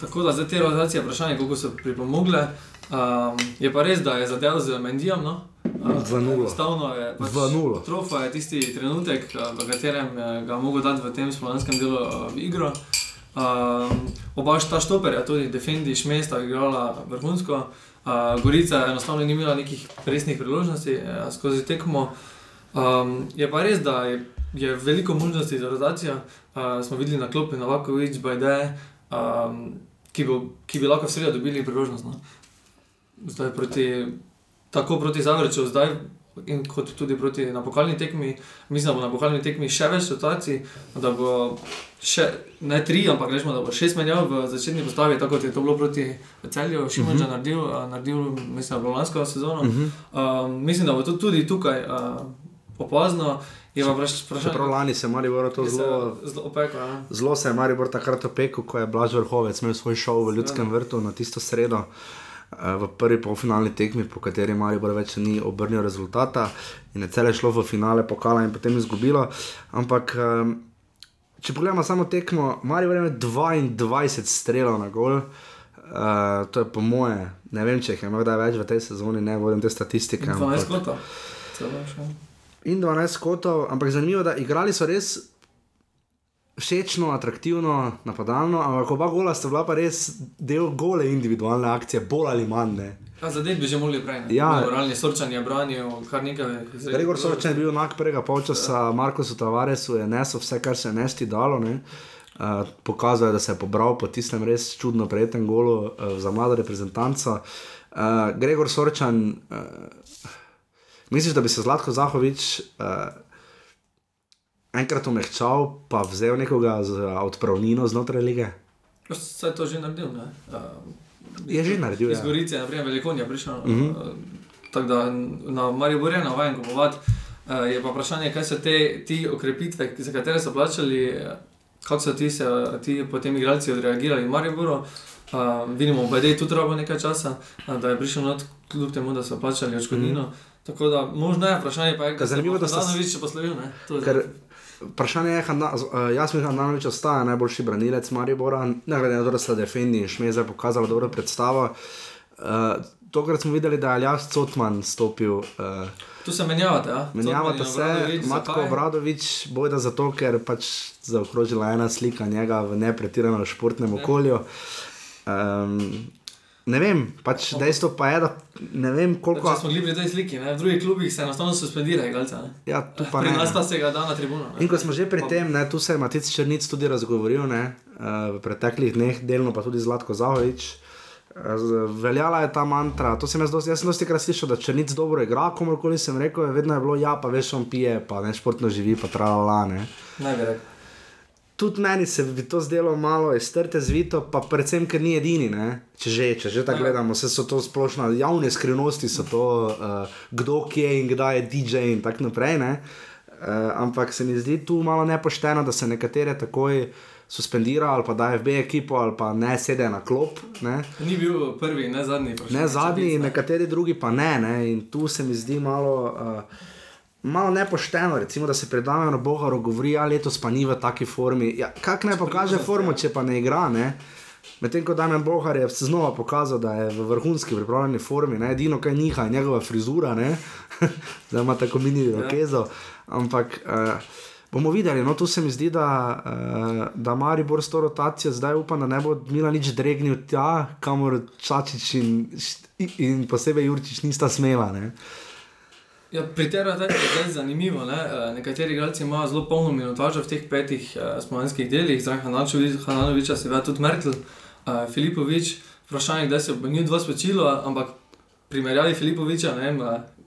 tako da zdaj te rotacije, vprašanje, koliko so pripomogle. Um, je pa res, da je zadev z Mendijem. No? Uh. Enostavno je pač V nulo. Trofa je tisti trenutek, uh, v katerem je ga mogel dati v tem slovenskem delu uh, v igro. Um, oba ta štoperja, tudi Defendi, Šmesta, igrala vrhunsko. Uh, Gorica enostavno ni imela nekih resnih priložnosti uh, skozi tekmo. Um, je pa res, da je, je veliko možnosti za rotacijo. Uh, smo videli na klopi Novakovič, Bajde, um, ki, bo, ki bi lahko v sredo dobili priložnost. No? Zdaj proti, tako proti Zavrču, zdaj in kot tudi proti na pokalni tekmi. Mislim, da bo na pokalni tekmi še več situacij, da bo še ne tri, ampak rečemo, da bo šest menjav v začetni postavi, tako kot je to bilo proti Celju, Šimunča uh -huh. naredil, naredil, mislim, da bo lansko sezono. Uh -huh. um, mislim, da bo to tudi tukaj uh, opazno. Prav lani se je Maribor to zelo, opekel. Zelo se je Maribor takrat opekel, ko je Blaž Vrhovec imel svoj šov v Ljudskem ja. vrtu na tisto sredo. Uh, v prvi polfinalni tekmi, po kateri Marijo več ni obrnil rezultata in je celo šlo v finale pokala in potem izgubilo. Ampak, če pogledamo samo tekmo, Marijo ima 22 strelov na gol. Uh, to je po moje, ne vem, če jih ima kdaj več v tej sezoni, ne vodim te statistike. 12 kotov. In 12 kotov, ampak zanimivo, da igrali so res všečno, atraktivno, napadalno, ampak oba gola sta bila pa res del gole individualne akcije, bolj ali manj. Zdaj bi že mogli prej. Ja, moralni sorčan je branil kar nekaj. Gregor Sorčan je bil enak prvega polčasa, ja. Markosu Tavaresu je nesel vse, kar se je nesti dalo. Ne? Uh, pokazal je, da se je pobral po tistem res čudno prejetem golu uh, za mlado reprezentanco. Uh, Gregor Sorčan, uh, misliš, da bi se Zlatko Zahovič. Uh, enkrat omehčal, pa vzel nekoga z odpravnino znotraj lige. Vse je to že naredil. Uh, je že naredil. Iz ja. Gorice, naprej Velikonija prišel. Uh -huh. uh, tako da na Marijo je navaden kupovati. Uh, je pa vprašanje, kaj so te ti okrepitve, za katere so plačali, kako so ti, se, ti potem igralci odreagirali v Mariboru. Uh, vidimo, da je tudi rabo nekaj časa, uh, da je prišel not, kljub temu, da so plačali odškodnino. Uh mhm. -huh. Tako da možno je vprašanje, pa je, kaj je zgodilo, da so se več poslovili. Vprašanje je, uh, jaz mislim, da Nanovič ostaja najboljši branilec Maribora, ne glede na to, da se defendi in šmeze pokazala dobro predstavo. Uh, tokrat smo videli, da je Aljaš Cotman stopil. Uh, tu se menjavate, ja? Menjavate se, Matko Obradovič, bojda zato, ker pač zaokrožila ena slika njega v nepretiranem športnem okolju. Um, Ne vem, pač dejstvo pa je, da ne vem, koliko. Če smo bili pri tej sliki, ne? v drugih klubih se enostavno suspendirajo, igralce. Ja, tu pa ne. Pri nas se ga da na tribuno. Ne? In ko smo že pri tem, ne, tu se je Matic Črnic tudi razgovoril, ne, uh, v preteklih dneh, delno pa tudi Zlatko Zahovič. Uh, veljala je ta mantra, to sem jaz dosti, jaz sem dosti krat slišal, da Črnic dobro igra, komorkoli sem rekel, vedno je bilo ja, pa veš, on pije, pa ne športno živi, pa trala, ne. Ne rekel tudi meni se bi to zdelo malo iztrte zvito, pa predvsem, ker ni edini. Ne? Če že, če že tako gledamo, vse so to splošno javne skrivnosti, so to, uh, kdo kje in kdaj je DJ in tako naprej. Uh, ampak se mi zdi tu malo nepošteno, da se nekatere takoj. Suspendira ali pa da je v B ekipo ali pa ne sedi na klop. Ne. Ni bil prvi, ne zadnji. Ne zadnji, nekateri drugi pa ne. ne. In tu se mi zdi malo. Uh, malo nepošteno, recimo, da se pred nami na Boharu govori, da ja, letos pa ni v taki formi. Ja, Kaj naj pokaže formo, če pa ne igra? Ne? Medtem ko Damien Bohar je znova pokazal, da je v vrhunski pripravljeni formi, ne? edino kaj njiha je njegova frizura, da ima tako mini ja. rokezo. Ampak uh, bomo videli, no tu se mi zdi, da, uh, da Maribor s to rotacijo zdaj upa, da ne bo Mila nič dregnil tja, kamor Čačič in, in posebej Jurčič nista smela. Ne? Ja, pri tej radi je zanimivo. Ne? Eh, nekateri igralci imajo zelo polno minutažo v teh petih uh, spomenskih delih, zdaj Hananovič, seveda tudi Merkel, uh, Filipovič. Vprašanje je, kdaj se bo njih dva spečilo, ampak primerjavi Filipoviča, ne vem,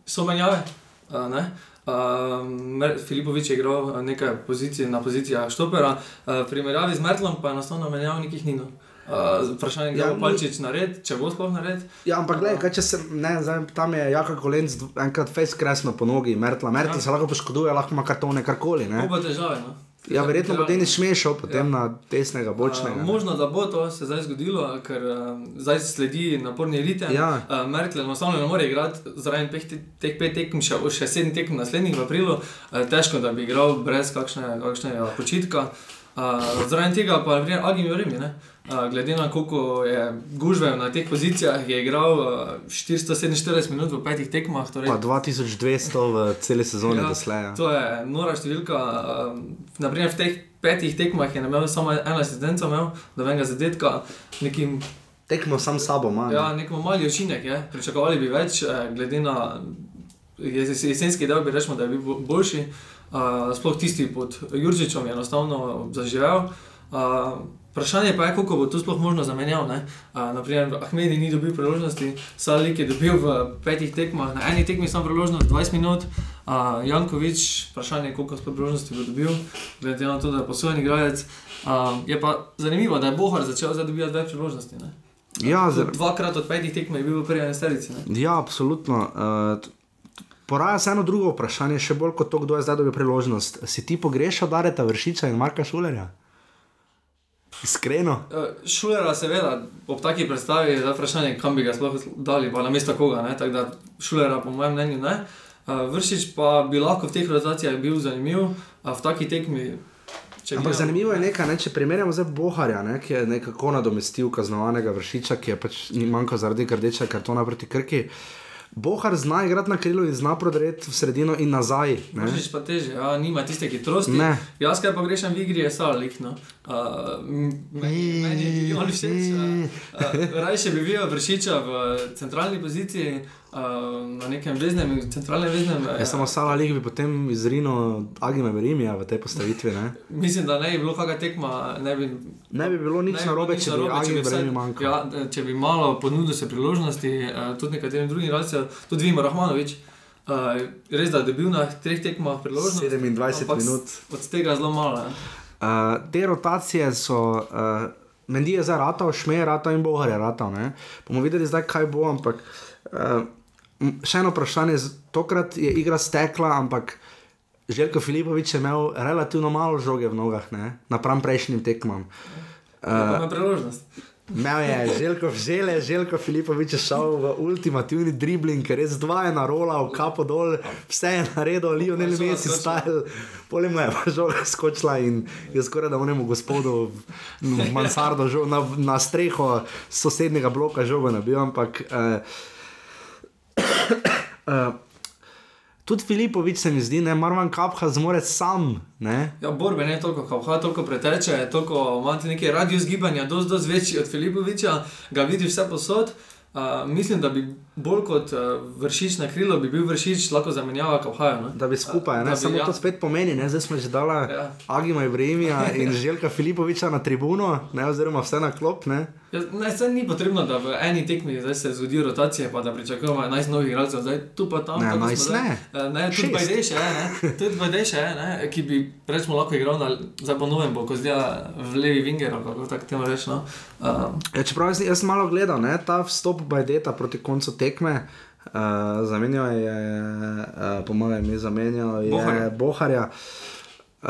so menjave. Uh, ne? Uh, Filipovič je igral nekaj pozicij na pozicijah štopera, uh, primerjavi z Merklom pa je enostavno menjal nekih ninov. Uh, vprašanje je, ja, ali če nared, če bo sploh nared. Ja, ampak gledaj, kaj če se ne, zdaj, tam je jaka kolenc, enkrat face kresno po nogi, mrtla, mrtla ja. se lahko poškoduje, lahko ima kartone, karkoli. Ne bo težave. No? Ja, verjetno bo Denis šmešal potem ja. na desnega, bočnega. Uh, možno, da bo to se zdaj zgodilo, ker uh, zdaj sledi naporni ritem. Ja. Uh, Merkel enostavno ne more igrati zaradi teh, teh pet tekem, še, še sedem tekem naslednjih v aprilu. Uh, težko, da bi igral brez kakšne, kakšne počitka. Uh, Zraven tega pa je Agim Jorimi. Uh, glede na koliko je gužve na teh pozicijah, je igral uh, 447 minut v petih tekmah. Torej, Pa 2200 v celi sezoni Ja, doslej. ja. To je nora številka. Uh, naprimer, v teh petih tekmah je imel samo ena asistenca, imel, da venga zadetka, nekim, Tekmo sam sabo, manj. ja, nekim mali učinek je. Pričakovali bi več, glede na jes- jesenski del, bi rečemo, da je bil bo- boljši. Uh, sploh tisti pod Jurčičem je enostavno zaživel. Uh, Vprašanje pa je, koliko bo to sploh možno zamenjal. Uh, naprimer, Ahmedi ni dobil priložnosti, Salik je dobil v petih tekmah, na eni tekmi samo priložnost 20 minut, uh, Jankovič, vprašanje je, koliko sploh priložnosti bo dobil, glede na to, da je posojen igralec. Uh, je pa zanimivo, da je Bohar začel zdaj dobivati več priložnosti. Ne? Ja, zar- Dvakrat od petih tekmov je bil v prvi enesterici. ne. Ja, absolutno. Uh, Poraja se eno drugo vprašanje, še bolj kot to, kdo je zdaj dobil priložnost. Si ti pogrešal Dareta Vršiča in Marka Šulerja? Iskreno. Uh, Šulera, seveda, ob taki predstavi je zdaj vprašanje, kam bi ga sploh dali, pa na mesto koga. ne, Tako da Šulera, po mojem mnenju, ne. Uh, Vršič pa bi lahko v teh rotacijah bil zanimiv, a v taki tekmi. če Ampak zanimivo je nekaj, ne, če primerjamo zdaj Boharja, ne, ki je nekako nadomestil kaznovanega Vršiča, ki je pač ni manjkal zaradi rdečega kartona proti Krki. Bohar zna igrati na krilu in zna prodreti v sredino in nazaj. Ne. Vršič pa teže, ja, nima tiste hitrosti. Ne. Jaz kaj pa grešam v igri, je Salik. No. Uh, meni, meni je bil on všeč. Uh, uh, rajše bi videl Vršiča v centralni poziciji, uh, na nekem veznem, centralnem veznem. Ja, samo Sala Lig bi potem izrinil Agime Berimija v tej postavitvi. Ne, Mislim, da ne bi bilo kakšna tekma, ne bi ne bi bilo nič Ne, narobe, če bi Agime vsaj- Berimi manjkal. Ja, če bi malo ponudil se priložnosti, uh, tudi nekaterim drugim igralcem, tudi Vimo Rahmanovič. Uh, res da je dobil na treh tekmah priložnost. 27 ampak minut. Od tega zelo malo. ne. Uh, te rotacije so, uh, Mendi je zdaj rata, Šme je rata in Bohar je rata. Ne? Bomo videli zdaj, kaj bo, ampak uh, še eno vprašanje. Tokrat je igra stekla, ampak Željko Filipovič je imel relativno malo žoge v nogah, ne? napram prejšnjim tekmam. Uh, Ima priložnost. Imel je Željko Žele, Željko Filipovič je šel v ultimativni dribling, res dva je na rola, v kapo dol, vse je naredil, Lionel žoga Messi skočila. style, polje mu je pa žoga skočila in je skoraj da onemu gospodu v mansardo, žo, na, na streho sosednjega bloka žogo nabil, ampak uh, uh, tudi Filipovič se mi zdi, ne, Marvan Kapha zmore sam, ne. Ja, borbe ne toliko, kako toliko preteče, toliko imate neki radius gibanja, dosti dost večji od Filipoviča, ga vidiš vse posod. Uh, mislim, da bi bolj kot uh, vršič na krilo, bi bil vršič lahko zamenjava Kavhaja. No? Da bi skupaj, Da ne, bi, samo ja. to spet pomeni, ne, zdaj smo že dala Ja. Agima Ibrahimija in Željka Filipoviča na tribuno, ne, oziroma vse na klop. Ne. Ja, ne, ni potrebno, da v eni tekmi zdaj se zgodi rotacija, pa da pričakujemo 11 novih igralcev, zdaj tu pa tam. Ne, tako smo 11 zdaj- ne. Eh, Ne, tudi Šest. Bajdeš je, ne, tudi Bajdeš je, ne, ki bi rečemo lahko igral na, zdaj po novem, bo ko zdaj v levi vinger, kako tako temu rečemo. No. Uh, Ja, čeprav jaz, jaz malo gledal, ne, ta vstop Bajdeta proti koncu tekme. Uh, zamenjal je, uh, po mojem, je zamenjal je Boharja. Boharja. Uh,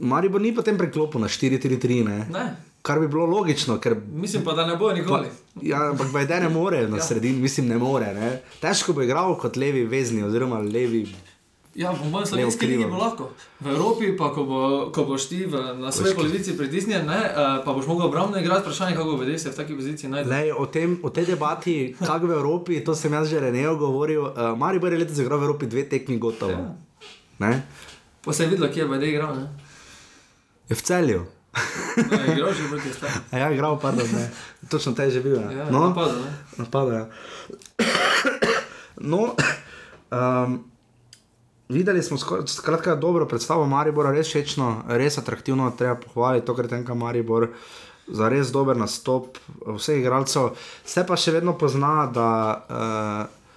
Maribor ni potem preklopil na 4-3-3, ne. ne, kar bi bilo logično, ker mislim pa, da ne bo Pa, nikoli. ja, ampak Bajde ne more na Ja. sredini, mislim, ne more. Ne? Težko bo igral kot levi vezni, oziroma levi. Ja, po mojem slovenski ligi bo lahko. V Evropi pa, ko, bo, ko boš ti v, na svoji Veš, polovici pritisnjen, ne, eh, pa boš mogel obrambno igrati, vprašanje, kako bo se v taki poziciji. Lej, o, tem, o tej debati, kako v Evropi, to sem jaz že Renejo govoril. Uh, Maribor je letos igral v Evropi dve tekmi gotovo. Ja. Ne? Pa se je videlo, kje je BD igral. Ne? Je v celju. No, je igral že proti Stari. Ja, igral, pardon, ne. Točno te je že bil. Ja. Ja, No, napadal, ne. napada. Ja. No, um, videli smo skratka dobro predstavo Maribora, res všečno, res atraktivno, treba pohvaliti to, kar tenka Maribor. Za res dober nastop vseh igralcev, se pa še vedno pozna, da uh,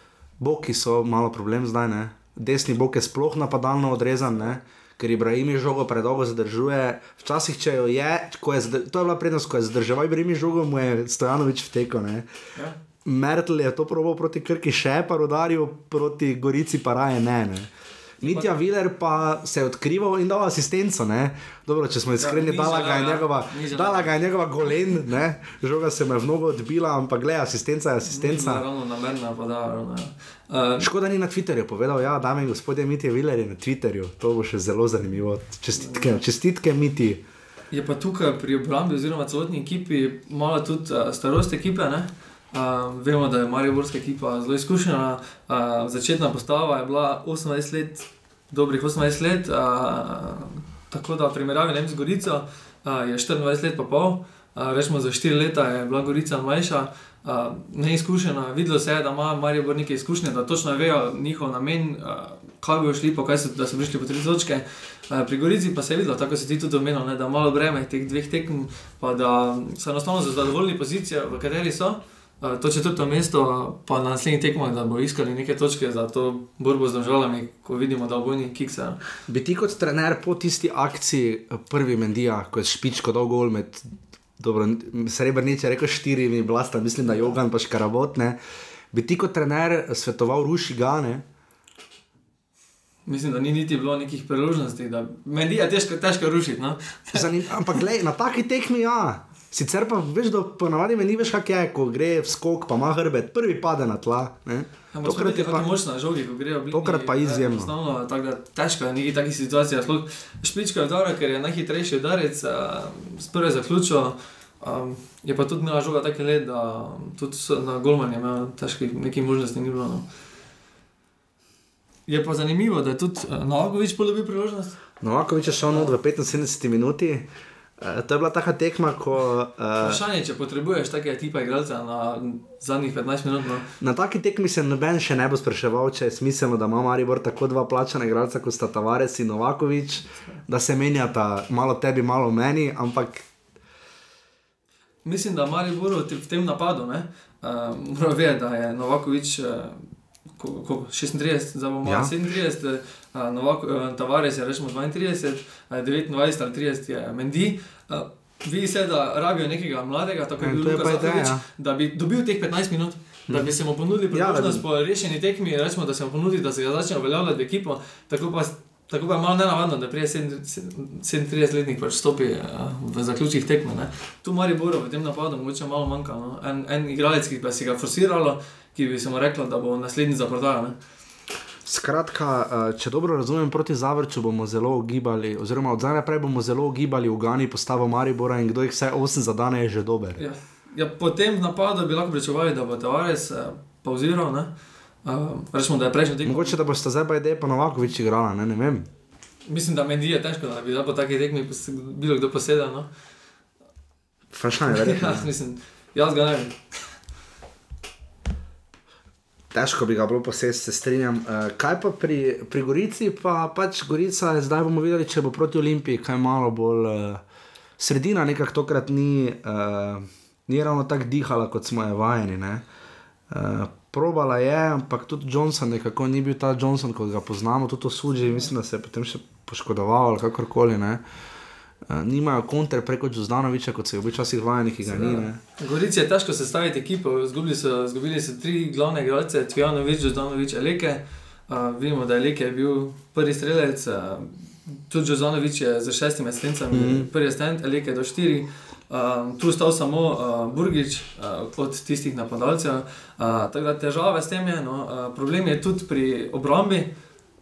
boki so malo problem zdaj, ne? desni bok je sploh napadalno odrezan, ne? ker Ibrahim žogo predolgo zadržuje. Včasih, če jo je, ko je to je bila prednost, ko je zadrževal Ibrahim žogo, mu je Stojanovič vtekel. Ja. Mertl je to proval proti Krki, še pa rodaril proti Gorici, pa raje ne. ne. Mitja Viler pa se je odkrival in dal asistenco. Ne? Dobro, če smo iskreni, ni dala, ga je ja. njegova, dala ga je njegova golen, ne? žoga se mu je v nogo odbila, ampak gleda, asistenca je asistenca. Ravno namerna, pa da. ravno, ja. Uh, Škoda ni na Twitterju povedal, ja, dame in gospodje, Mitja Viler je na Twitterju, to bo še zelo zanimivo. Čestitke, čestitke Miti. Je pa tukaj pri obrambi, oziroma celotni ekipi, malo tudi uh, starost ekipe. Uh, vemo, da je Mariborska ekipa zelo izkušena. Uh, začetna postava je bila 28 let, dobrih 28 let, uh, tako da v primerjavi ne, z Gorico uh, je 24 let, pa pol. Uh, rečemo, za 4 leta je bila Gorica mlajša, uh, neizkušena. Videlo se je, da ima Maribor nekaj izkušnje, da točno vejo njihov namen. Uh, kaj bi šli, kaj so, da so prišli po tri točke. Pri Gorici pa se je videlo, tako se ti tudi omenil, da malo breme teh dveh tekm, pa da so enostavno zadovoljni pozicijo, v kateri so. To četrto mesto, pa na naslednjih tekmah, da bo iskali neke točke za to borbo z državami, ko vidimo, da obojni kiksa. Bi ti kot trener po tisti akciji, prvi Mendija, ko je špičko dal gol med srebrnice, rekel štirimi blasta, mislim, da Jogan pa škarabotne. Bi ti kot trener svetoval ruši gane? Mislim, da ni niti bilo nekih priložnosti, da me je težko, težko rušiti. No? Ampak gled, na taki tekmi, ja. Sicer pa veš, da ponavadi meni veš, kak je, ko gre v skok, pa ima hrbet, prvi pade na tla. Tokrat je pa močna žogi, ko grejo blizu. Tokrat pa izjemno. Enostavno, tako da težko je nekih takih situacij. Špička je dobra, ker je najhitrejši udarec, s prve zaključo. Um, je pa tudi imela žoga tako let, da tudi na golmanju imela težkih nekih možnosti ni bilo. No. Je pa zanimivo, da je tudi uh, Novakovič polobil priložnost. Novakovič je šel v 75 minuti. Uh, to je bila taka tekma, ko. Uh, Vprašanje, če potrebuješ takega tipa igralca na zadnjih 15 minut. No. Na taki tekmi se noben še ne bo spraševal, če je smiselno, da ima Maribor tako dva plačana igralca kot sta Tavares in Novakovič, da se menjata malo tebi, malo meni. Ampak. Mislim, da Maribor v tem napadu, uh, mora vedeti, da je Novakovič. Uh, 36, zdaj bomo ja. 37, uh, Novak, uh, Tavares je rečemo 32, uh, 29 ali 30 je Mendi. Uh, Vidi se, da rabijo nekega mladega, tako je bilo Zahovič, ja. da bi dobil teh 15 minut, da bi se mu ponudili ja, priložnost ja, po rešeni tekmi, rečemo, da se mu ponudi, da se ga začne uveljavljati v ekipo. Tako pa, tako pa je malo nenavadno, da prije 37-letnik pač stopi uh, v zaključih tekme. Ne. Tu Mari Boro v tem napadu mogoče malo manjka. No. En, en igralec, ki pa si ga forsiralo, ki bi se mu reklo, da bo naslednji za prodajo. Skratka, eh, če dobro razumem, proti Zavrču bomo zelo ugibali, oziroma od zdaj naprej bomo zelo ugibali v Gani postavo Maribora in kdo jih vse 8 zadane je že dober. Ja. Ja, po tem napadu bi lahko pričakovali, da bo Tavares eh, pauziral. Uh, rečemo, da je prejšnji tekmo. Mogoče da bo sta zdaj pa Novakovič igrala, ne, ne vem. Mislim, da meni je težko, da bi po takih tekmih bilo kdo posedel. No? Vprašanje je, ja, mislim, jaz ga ne vem težko bi ga bilo posesti, se strinjam. Uh, kaj pa pri, pri Gorici, pa pač Gorica, zdaj bomo videli, če bo proti Olimpiji, kaj malo bolj uh, sredina, nekako tokrat ni, uh, ni ravno tako dihala, kot smo je vajeni. Uh, probala je, ampak tudi Johnson, nekako ni bil ta Johnson, kot ga poznamo, tudi to suži, mislim, da se je potem še poškodoval ali kakorkoli. Uh, uh, nimajo kontre preko Džuzdanoviča, kot se je včasih vajeni, ki ga ni. Gorici je težko sestaviti ekipo, izgubili so, izgubili so tri glavne igralce, Tvijanovič, Džuzdanovič, Eleke. Uh, vidimo, da je Eleke bil prvi strelec, uh, tudi Džuzdanovič je za šestimi asistencami, mm -hmm. prvi asistent, Eleke do štiri. Um, tu je stal samo uh, Burgič uh, od tistih napadalcev. Uh, tako da težave s tem je. No, uh, problem je tudi pri obrambi.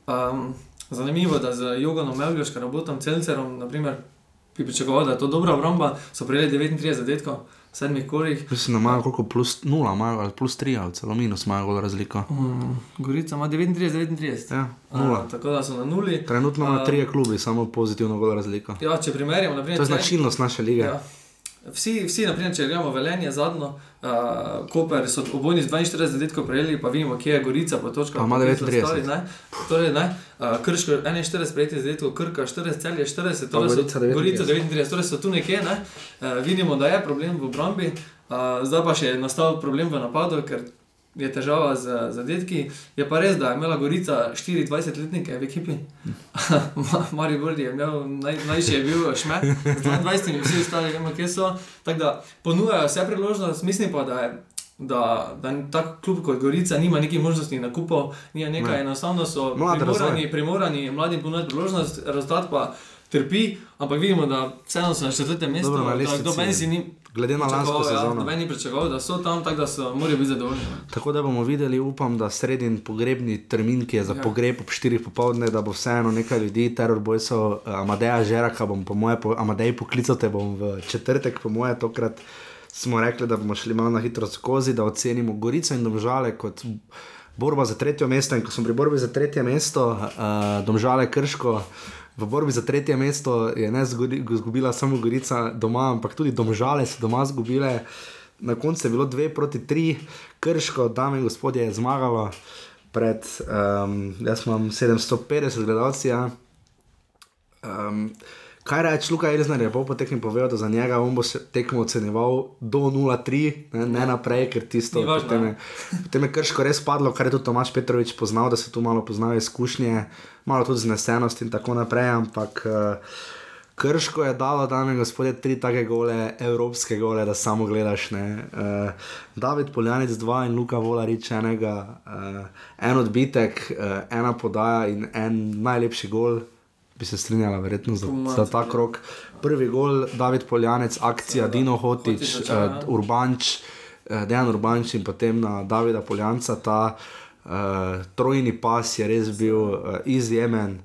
Um, zanimivo je, da z Joganom Meljoškom, robotom Celcerom, naprimer, bi pričakoval, da je to dobra obramba, so prejeli 39 zadetkov, sedmih korih. Mislim, da imajo koliko plus 0, imajo plus 3, ali celo minus imajo gola razlika. Um, Gorica ima 39, 39. Ja, uh, tako da so na nuli. Trenutno ima 3 uh, klubi, samo pozitivno gola razlika. Ja, če primerjamo, naprimer, to je značilnost naše lige. Ja. Vsi, vsi naprimer, če gremo velenje zadnjo, uh, Koper so obojni z 42 zadetkov prejeli, pa vidimo, kje je Gorica po točkah. Ima 39. Torej, ne, uh, Krško 41 prejeti zadetkov, Krka 40, celje 40, torej so, Gorica 39, torej so tu nekje, ne. uh, vidimo, da je problem v obrambi, uh, zdaj pa še je nastal problem v napadu, ker je težava z zadetki. Je pa res, da je imela Gorica 24-letnike v ekipi, Mari Gordi je imel naj, najši je bil šmet, 22 in vsi ostali, vemo, kje so. Tako da ponujajo vse priložnosti, mislim pa, da je. Da, da ta klub kot Gorica nima nekih možnosti na kupu, ni nekaj, ne. enostavno so primorani, primorani mladim ponuditi priložnost, rezultat pa trpi, ampak vidimo, da vseeno so na četrtem mestu. Dobro, da lestvici Noben si ni Glede na lansko ja, sezono. noben ni pričakoval, da so tam, tako da so morajo biti zadovoljni. no. Tako da bomo videli, upam, da sredin pogrebni termin, ki je za Ja. ja. pogreb ob 4 popovdne, da bo vseeno nekaj ljudi, teror bojsov, eh, Amadeja Žeraka bom po moje, po, Amadej poklical te bom v četrtek, po moje tokrat smo rekli, da bomo šli malo na hitro skozi, da ocenimo Gorico in Domžale kot borba za tretje mesto. In ko smo pri borbi za tretje mesto, uh, Domžale Krško. V borbi za tretje mesto je ne izgubila samo Gorica doma, ampak tudi Domžale so doma izgubile. Na koncu je bilo 2 proti 3, krško, dame in gospodje, je zmagalo pred, um, jaz imam 750 gledalcev. Ja. Um, kaj reči, Luka Elzner je pol potekmi povedal, da za njega on bo tekmo ocenjeval do 0-3, ne, ne naprej, ker tisto potem je, potem je krško res padlo, kar je tudi Tomaš Petrovič poznal, da se tu malo poznajo izkušnje, malo tudi znesenost in tako naprej, ampak uh, Krško je dalo, dame in gospodje, tri take gole, evropske gole, da samo gledaš. Uh, David Poljanec, dva in Luka Volarič, enega, uh, en odbitek, uh, ena podaja in en najlepši gol. Bi se strinjala, verjetno za, za ta krok. Prvi gol, David Poljanec, akcija Seveda. Dino Hotič, Hotić uh, ja. Urbanč, uh, Dejan Urbanč in potem na Davida Poljanca. Ta uh, trojni pas je res bil uh, izjemen.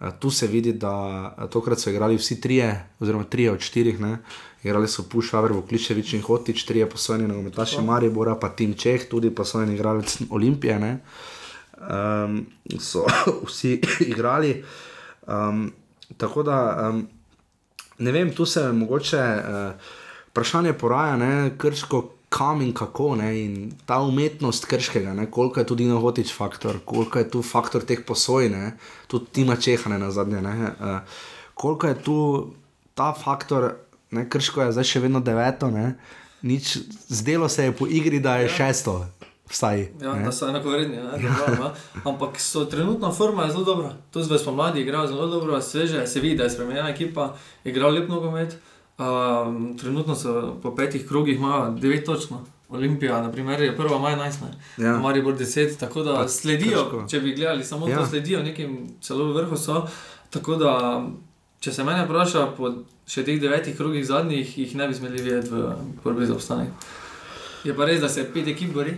Uh, tu se vidi, da uh, tokrat so igrali vsi trije, oziroma trije od štirih. Ne? Igrali so Pušaver, Vukličevič in Hotič, trije posojeni nogometaši Maribora, pa Tim Čeh, tudi posojeni igralec Olimpije. Ne? Um, so vsi igrali. Um, tako da, um, ne vem, tu se mogoče uh, vprašanje poraja, ne, krško, kam in kako. Ne, in ta umetnost krškega, ne, koliko je tudi nohotič faktor, koliko je tu faktor teh posoj, ne, tudi Tima Čehane na zadnje. Ne, uh, koliko je tu ta faktor, ne, krško je zdaj še vedno deveto, ne, nič, zdelo se je po igri, da je šesto. Vsaj, Ja, ne. da so enakovredni, ne, dobro, ja. ampak so trenutno forma je zelo dobra. Tu zdaj smo mladi, igrajo zelo dobro, sveže, se vidi, da je spremenjena ekipa, igrajo lep nogomet. Um, trenutno so po petih krogih, imajo 9 točno. Olimpija, na primer, je prva maj 11, Ja. Maribor 10, tako da Pa sledijo, težko. če bi gledali samo ja. To, sledijo nekim celo vrhu so. Tako da, če se mene vpraša, po še teh devetih krogih zadnjih, jih ne bi smeli videti v borbi za obstanek. Je pa res, da se pet ekip bori.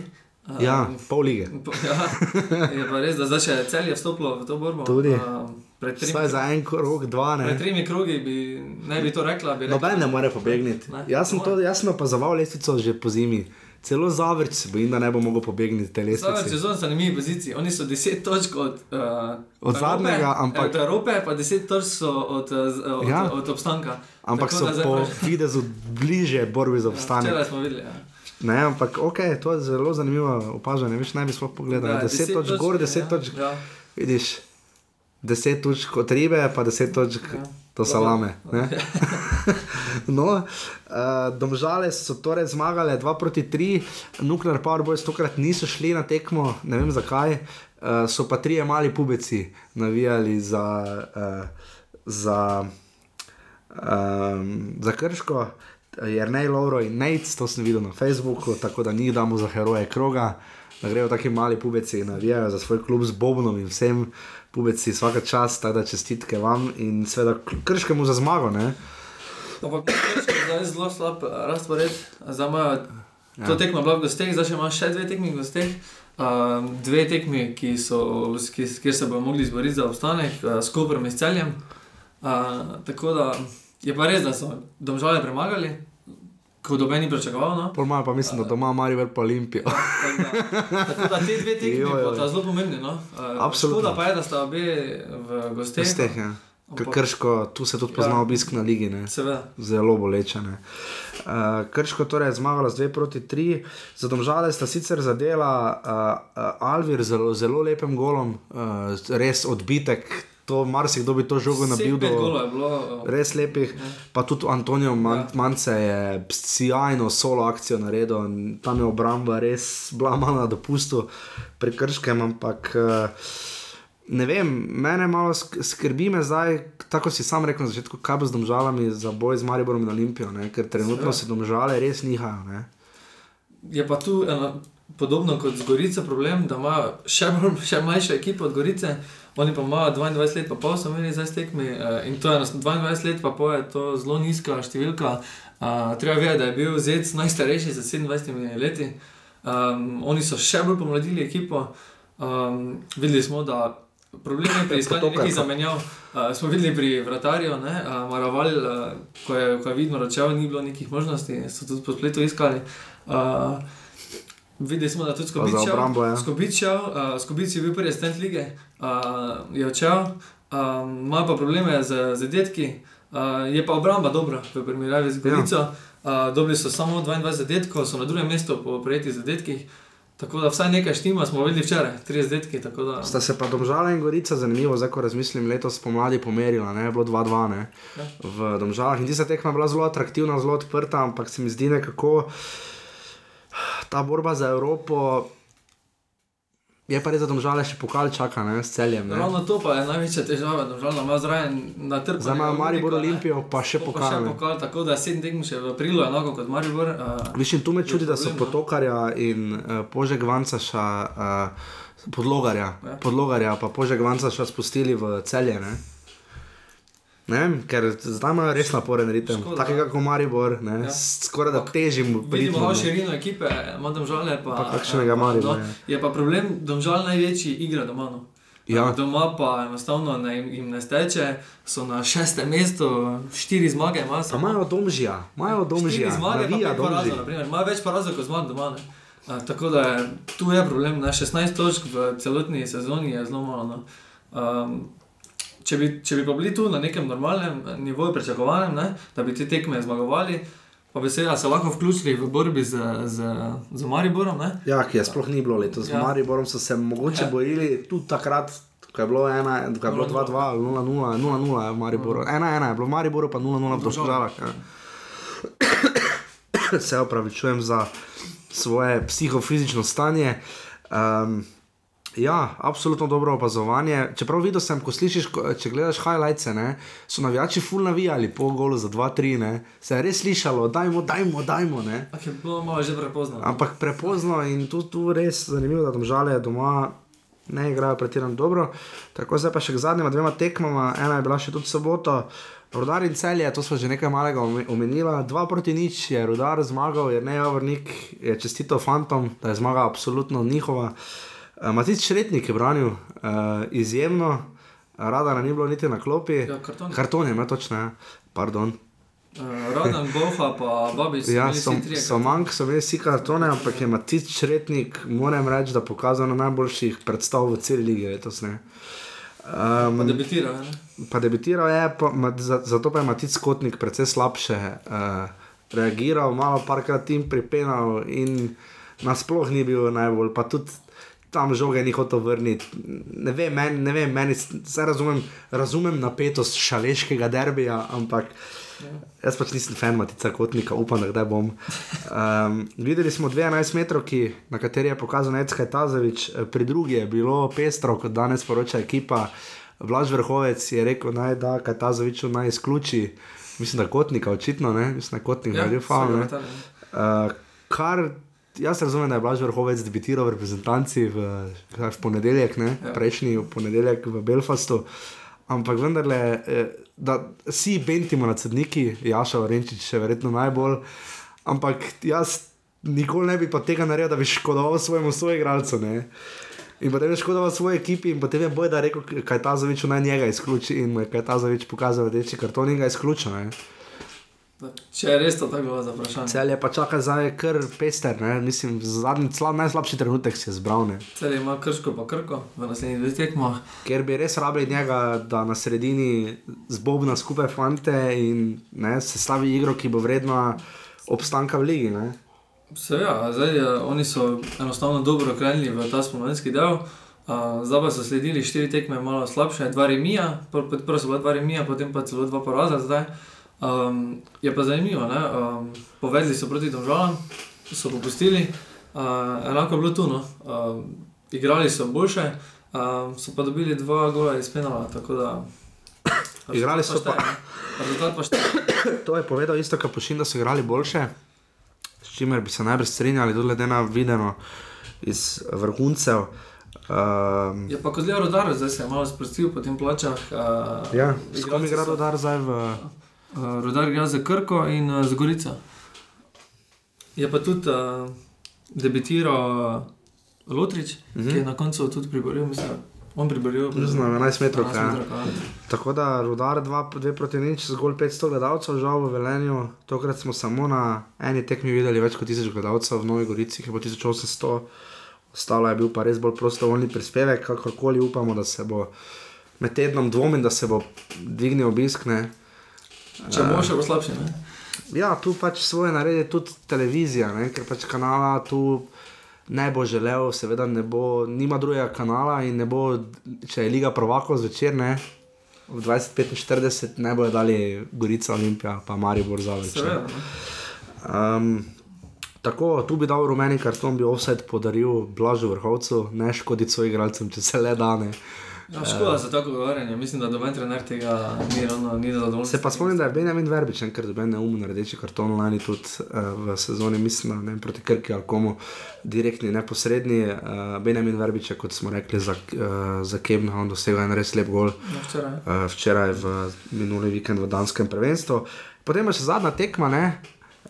Um, Ja, pol lige. Ja, je pa res, da zdaj še celje vstopilo v to borbo. Tudi. Um, Vsaj za en krog, dva, ne. pred tremi krogi bi, ne bi to rekla. Bi rekla Noben ne more pobegniti. Ne, Jaz sem, to, jaz sem opazoval lestvico že po zimi. Celo zavrč se bojim, da ne bo mogel pobegniti te Zdaj lestvice. je zelo zanimiv poziciji. Oni so 10 točk od, uh, Od zadnjega, ampak- Od Evrope, pa 10 točk so od, uh, od, Ja. ja. od obstanka. Ampak Tako so po pa- videzu bliže borbi za Ja, obstanek. Včeraj smo videli. Ja. Ne, ampak ok, to je zelo zanimivo opažanje. Veš, naj bi sploh pogledal. Da, 10 točk gor, 10 ja, točk. Ja. Vidiš, 10 točk od ribe, pa 10 točk Ja. do salame. no, uh, domžale so torej zmagale 2 proti 3, Nuclear Power Boys tokrat niso šli na tekmo, ne vem zakaj. Uh, so pa trije mali pubeci navijali za, uh, za, um, za krško, Jrnej Lauro in Nate, to sem videl na Facebooku, tako da njih damo za heroje kroga, da grejo taki mali pubeci in navijajo za svoj klub z Bobnom in vsem pubeci, vsaka čas, tako da čestitke vam in seveda krškemu za zmago. Ne? Ampak Krško je zdaj zelo slab eh, razpored. Zdaj imajo Ja. to tekmo v gosteh, zdaj še imajo še dve tekmi v gosteh. Um, dve tekmi, ki so, ki, kjer se bodo mogli izboriti za obstanek, uh, s Koprom in s celjem. Uh, tako da je pa res, da so domžale premagali, ko doben ni pričakoval. No? Pol imajo pa mislim, da doma Marijo pa Olimpijo. Tako da, tako da te dve tekmi bodo zelo pomembni. No? Uh, Absolutno. Škoda pa je, da sta obe v gosteh. Steh, ja. Krško, tu se tudi pozna Ja. obisk na ligi. Ne? Seveda. Zelo boleče. Uh, Krško torej je zmagalo z 2 proti 3, za domžale sta sicer zadela uh, uh, Alvir z zelo, zelo lepim golom, uh, res odbitek, to marsikdo bi to žogo nabil do bilo. uh, res lepih. Pa tudi Antonijo Man Ja. Mance je sjajno solo akcijo naredil, in tam je obramba res bila malo na dopustu pri Krškem, ampak. Uh, Ne vem, mene malo sk- skrbi me zdaj, tako si sam rekel na začetku, kaj bo z domžalami za boj z Mariborom in Olimpijo, ne? ker trenutno se domžale res nihajo. Ne? Je pa tu eno, podobno kot z Gorico problem, da ima še, bolj- še mlajšo ekipo od Gorice, oni pa imajo 22 let, pa pol so imeli zdaj s tekmi uh, in to je 22 let, pa pol je to zelo nizka številka. Uh, treba vedeti, da je bil Zec najstarejši za 27 leti. Um, oni so še bolj pomladili ekipo. Um, videli smo, da problem je pri iskanju nekih zamenjav. Uh, smo videli pri vratarju, uh, Maraval, uh, ko, je, ko je vidno račal, ni bilo nekih možnosti, so tudi po spletu iskali. Uh, videli smo, da tudi Skobičev, uh, Skobič je bil prvi stent lige, uh, je odšel, ima um, pa probleme z zadetki, uh, je pa obramba dobra v primerjavi z Gorico. Ja. Uh, dobili so samo 22 zadetkov, so na drugem mestu po prejetih zadetkih. Tako da vsaj nekaj štima smo videli včeraj, tri zdetke. Da... Sta se pa Domžala in Gorica, zanimivo, zdaj ko razmislim, letos pomladi pomerila, ne, bilo 2-2 ja. v Domžalah. In tista tekma bila zelo atraktivna, zelo odprta, ampak se mi zdi nekako ta borba za Evropo. Je pa res, da domžale še pokal čaka, ne s celjem. Ne? Ravno to pa je največja težava, da ima zraven na trgu. Zdaj ima Maribor Olimpijo, pa še pokal. Pa še pokal, tako da sedem tekm še v aprilu, enako kot Maribor. Uh, Mislim, tu me čudi, da so no. potokarja in uh, požeg Vancaša, uh, podlogarja, ja. podlogarja, pa požeg Vancaša spustili v celje. Ne? Ne, ker zdaj imajo res naporen ritem, tako kot Maribor, ja. skoraj da težim. Vidimo malo širino ekipe, imamo domžale. Pa, pa kakšnega Maribor. No, je pa problem, domžal največji igra doma. No. Ja. Doma pa enostavno ne, jim ne steče, so na šestem mestu, štiri zmage imajo. Imajo domžija, imajo domžija. Zmage, imajo več porazov kot zmag doma. A, tako da je, tu je problem, na 16 točk v celotni sezoni je zelo malo. No. Um, če bi, če bi bili tu na nekem normalnem nivoju, pričakovanem, ne, da bi te tekme zmagovali, pa bi se, se lahko vključili v borbi z, z, z Mariborom. Ne. Ja, ki je sploh ni bilo letos. Z ja. Mariborom so se mogoče ja. borili tudi takrat. Ko je bilo 2-2, 0-0, 0-0 je v Mariboru. 1-1 je bilo v Mariboru, pa 0-0 v Državah. Ja. Se opravičujem za svoje psihofizično stanje. Um, Ja, absolutno dobro opazovanje. Čeprav videl sem, ko slišiš, če gledaš highlights, ne, so navijači full navijali po golu za 2-3, se je res slišalo, dajmo, dajmo, dajmo. Okay, bilo malo že prepozno. Ampak prepozno in tu, tu res zanimivo, da tam žale doma ne igrajo pretirano dobro. Tako zdaj pa še k zadnjima dvema tekmama, ena je bila še tudi soboto. Rudar in celje, to smo že nekaj malega omenili, dva proti nič je rudar zmagal, je ne javornik, je čestito fantom, da je zmaga absolutno njihova. Uh, Matic Šretnik je branil uh, izjemno, rada ni bilo niti na klopi. Ja, karton. karton je, točno, ja. pardon. Uh, Radan, Boha, pa Babič. Ja, so, so manjk, so imeli vsi kartone, ampak je Matic Šretnik, moram reči, da pokazal na najboljših predstav v celi lige letos. Um, pa debitiral je. Pa debitiral je, pa, ma, za, zato pa je Matic Kotnik precej slabše uh, reagiral, malo parkrat tim pripenal in nasploh ni bil najbolj. Pa tudi tam žoge ni hotel vrniti. Ne vem, meni, ne vem, meni se razumem, razumem napetost šaleškega derbija, ampak ja. jaz pač nisem fan matica kotnika, upam, da bom. Um, videli smo 12 metrov, na kateri je pokazal Necka Tazovič, pri drugi je bilo pestro, kot danes poroča ekipa. Vlaž vrhovec je rekel, naj da Katazoviču naj izključi, mislim, da kotnika, očitno, ne? mislim, da kotnik ja, naredil faul. Uh, kar Jaz razumem, da je Blaž vrhovec debitiral v reprezentanci v, v ponedeljek, ne, ja. prejšnji ponedeljek v Belfastu. Ampak vendarle, eh, da si bentimo na cedniki, Jaša Varenčič še verjetno najbolj. Ampak jaz nikoli ne bi pa tega naredil, da bi škodoval svojemu soigralcu. In potem je škodoval svoje ekipi, in potem je boj, da je rekel, kaj ta zavič naj njega izključi. In kaj ta zavič pokazal, da je karton in ga izključil. Če je res to tako za vprašanje. Cel je pa čakal za kar pester, ne? mislim, zadnji slab, najslabši trenutek si je zbral. Ne? Cel ima krško pa krko v naslednjih dveh tekmah. Ker bi res rabili njega, da na sredini zbobna skupaj fante in ne, se stavi igro, ki bo vredna obstanka v ligi. Ne? Se ja, zdaj ja, oni so enostavno dobro krenili v ta spomenski del. Uh, zdaj pa so sledili štiri tekme, malo slabše, dva remija, prvo so bila dva remija, potem pa celo dva poraza zdaj. Um, je pa zanimivo, um, povedali so proti državam, so popustili, uh, enako je bilo tu. No? Um, igrali so boljše, um, so pa dobili dva gola iz penala. Igrali so pa. pa to je povedal isto, kar pošilj, da so igrali boljše, s čimer bi se najbrž strinjali, tudi glede na videno iz vrhuncev. Um, Je pa kot zelo rodar, zdaj se je malo sprostil po tem plačah. Uh, ja, s kom igra rodar zdaj v. Uh, rodar igra za Krko in uh, za Gorico. Je pa tudi uh, debitiral uh, Lotrič, uh -huh. ki je na koncu tudi priboril, mislim. On priboril. Znam, 11 metrov. 11 Ja. metrov, ja. Tako da rudar 2 proti nič, zgolj 500 gledalcev, žal v Velenju. Tokrat smo samo na eni tekmi videli več kot 1000 gledalcev, v Novi Gorici je bilo 1800, ostalo je bil pa res bolj prostovoljni prispevek, kakorkoli upamo, da se bo med tednom dvomim, da se bo dvignil obisk. Ne. Če bo še bo slabše. Ne? Ja, tu pač svoje naredi tudi televizija, ne, ker pač kanala tu ne bo želel, seveda ne bo, nima drugega kanala in ne bo, če je Liga Provakov zvečer, ne, v 2045 ne bojo dali Gorica Olimpija, pa Maribor za ne. Um, tako, tu bi dal rumeni karton, bi offset podaril Blažu vrhovcu, ne škoditi svojim igralcem, če se le dane. Ja, škoda za tako govorjenje. Mislim, da domen trener tega ni ravno ni zadovoljen. Se pa spomnim, da je Benjamin Verbič, ker doben neumen rdeči karton lani tudi uh, v sezoni, mislim, ne proti Krki ali komu, direktni, neposredni. Uh, Benjamin Verbič je, kot smo rekli, za, uh, za Kebna, on dosegel en res lep gol Ja, včeraj. uh, včeraj v minuli vikend v Danskem prvenstvu. Potem je še zadnja tekma, ne,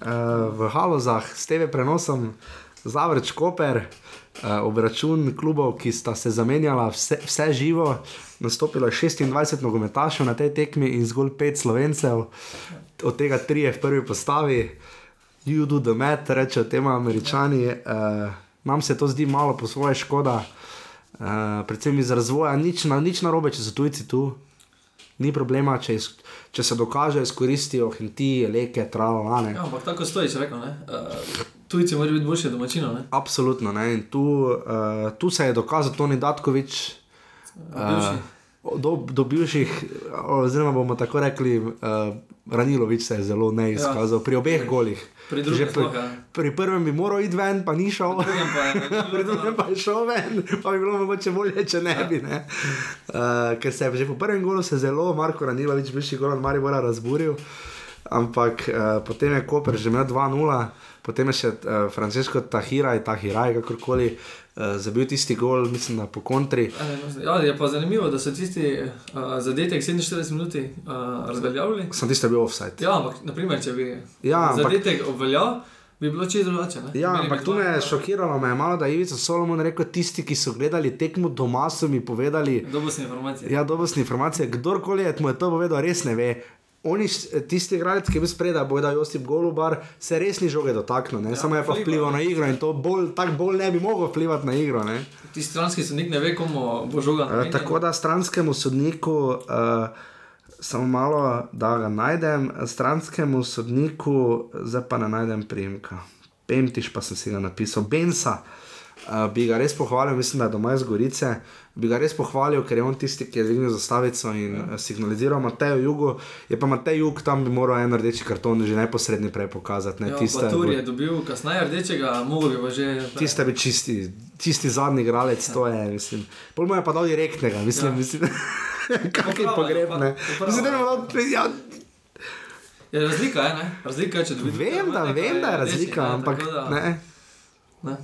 uh, v Halozah s TV prenosom, Zavrč Koper. Uh, obračun klubov, ki sta se zamenjala, vse, vse živo, nastopilo je 26 nogometašev na tej tekmi in zgolj 5 slovencev, od tega 3 je v prvi postavi, you do the mat, rečejo temu američani. Uh, nam se to zdi malo po svoje škoda, uh, predvsem iz razvoja, nič, na, nič narobe, če so tujci tu, ni problema, če, iz, če se dokaže, izkoristijo hinti, leke, travalane. Ja, ampak tako stojiš, rekel. Tujci morajo biti boljši domačino. ne. Absolutno. Ne? In tu, uh, tu se je dokazal Toni Datkovič. Uh, do, do bivših, oziroma bomo tako rekli, uh, Ranilovič se je zelo neizkazal ja. pri obeh golih. Pri pri, ja. pri prvem bi moral iti ven, pa ni šel. Drugem pa je Pri drugem pa je šel ven, pa bi bilo mogoče bolje, če ne bi. Ne? Uh, ker se je že po prvem golu se zelo Marko Ranilovič, bivši gol od Maribora, razburil. Ampak uh, potem je Koper že imel 2-0, potem je še uh, Francesco Tahiraj, Tahiraj, kakorkoli, uh, zabil tisti gol, mislim, po kontri. Ja, je pa zanimivo, da so tisti uh, zadetek 47 minut uh, razveljavili. Sem tisti bil offside. Ja, ampak naprimer, če bi Ja, ampak- zadetek obveljal, bi bilo čisto drugače. ne. Ja, ampak tu me je šokiralo, me je malo, da je Ivica Solomon rekel, tisti, ki so gledali tekmo doma, so mi povedali, Dobosne informacije. ja, dobostne informacije, kdorkoli je mu je to povedal, res ne ve. Oni, tisti igralec, ki je bil spredaj, bo da Josip Golubar, se res ni žoge dotaknil, ja, samo je pa vpliva. vplival na igro in to bolj, tako bolj ne bi mogel vplivati na igro. Ne? Ti stranski sodnik ne ve, komu bo žoga. Namenjen. tako da stranskemu sodniku, uh, samo malo, da ga najdem, stranskemu sodniku, zdaj pa ne najdem primka. Pemtiš pa sem si ga napisal, Bensa. Uh, bi ga res pohvalil, mislim, da je doma iz Gorice. Bi ga res pohvalil, ker je on tisti, ki je dvignil zastavico in ja. signaliziral Matejo Jugu. Je pa Matej Jug tam bi moral en rdeči karton že neposredni prej pokazati. Ne, Ja, tiste, Batur je dobil kasneje rdečega, mogel bi pa že. tiste bi čisti, čisti zadnji igralec, to je, mislim. Pol mu je pa dal direktnega, mislim, ja. mislim. Kakšen pogreb, ja, ne. Mislim, da bi dal, ja, Je razlika je, ne? Razlika je, če dobiš. vem, da, vem, da je razlika, ampak ne. Ne.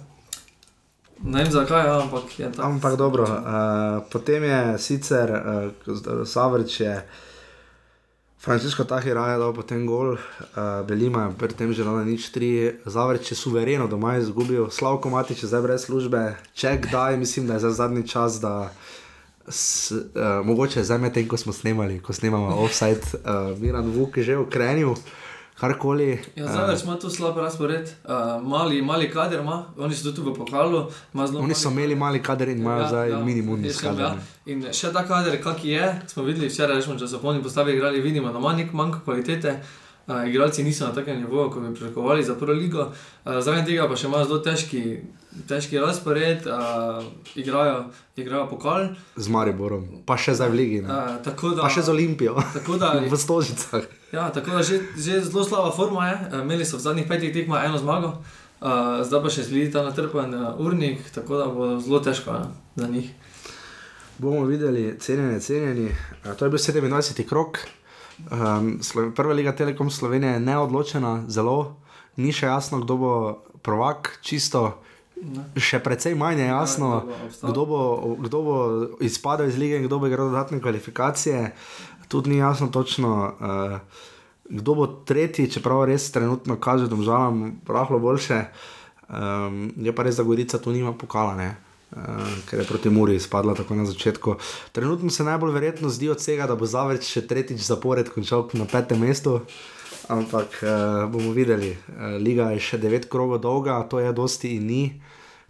Ne vem zakaj, ja, ampak je tako. Ampak dobro, uh, potem je sicer uh, Savrč je. Frančiško Tahira je dal potem gol, uh, Belima je pri tem že dal nič tri, Zavrč je suvereno doma izgubil, Slavko Matič je zdaj brez službe, če kdaj, mislim, da je zdaj zadnji čas, da s, uh, mogoče zdaj med tem, ko smo snemali, ko snemamo offside, uh, Miran Vuk je že ukrenil, karkoli. Ja, Zavrč ima tu slab razpored, uh, mali, mali kader ima, oni so tudi v pokalu. Oni so imeli mali kader in imajo zdaj minimum je iz še, ja. In še ta kader, kak je, smo videli včeraj, rečemo, če so polni postavi igrali, vidimo, da ima nek manjko kvalitete. Uh, igralci niso na takem nivoju, kot bi pričakovali za prvo ligo. Uh, Zraven tega pa še imajo zelo težki, težki razpored, uh, igrajo, igrajo pokal. Z Mariborom, pa še zdaj v Ligi, ne? Uh, da, pa še z Olimpijo, tako da, v Stožicah. Ja, tako da že, že zelo slaba forma je. Uh, imeli so v zadnjih petih tekmah eno zmago, uh, zdaj pa še sledi ta natrpen uh, urnik, tako da bo zelo težko ja, za njih. Bomo videli, cenjeni, cenjeni. To je bil 27. krok. Um, Prva liga Telekom Slovenije je neodločena, zelo ni še jasno, kdo bo prvak, čisto še precej manj je jasno, Ja, kdo bo kdo bo, kdo bo izpadel iz lige in kdo bo igral dodatne kvalifikacije. Tudi ni jasno točno, uh, kdo bo tretji, čeprav res trenutno kaže, da žalam rahlo boljše. Um, je pa res, da Gorica tu nima pokala, ne? Uh, ker je proti Muri izpadla tako na začetku. Trenutno se najbolj verjetno zdi od vsega, da bo Zavrč še tretjič zapored končal na petem mestu. Ampak uh, bomo videli. Uh, Liga je še 9 krogov dolga, to je dosti in ni.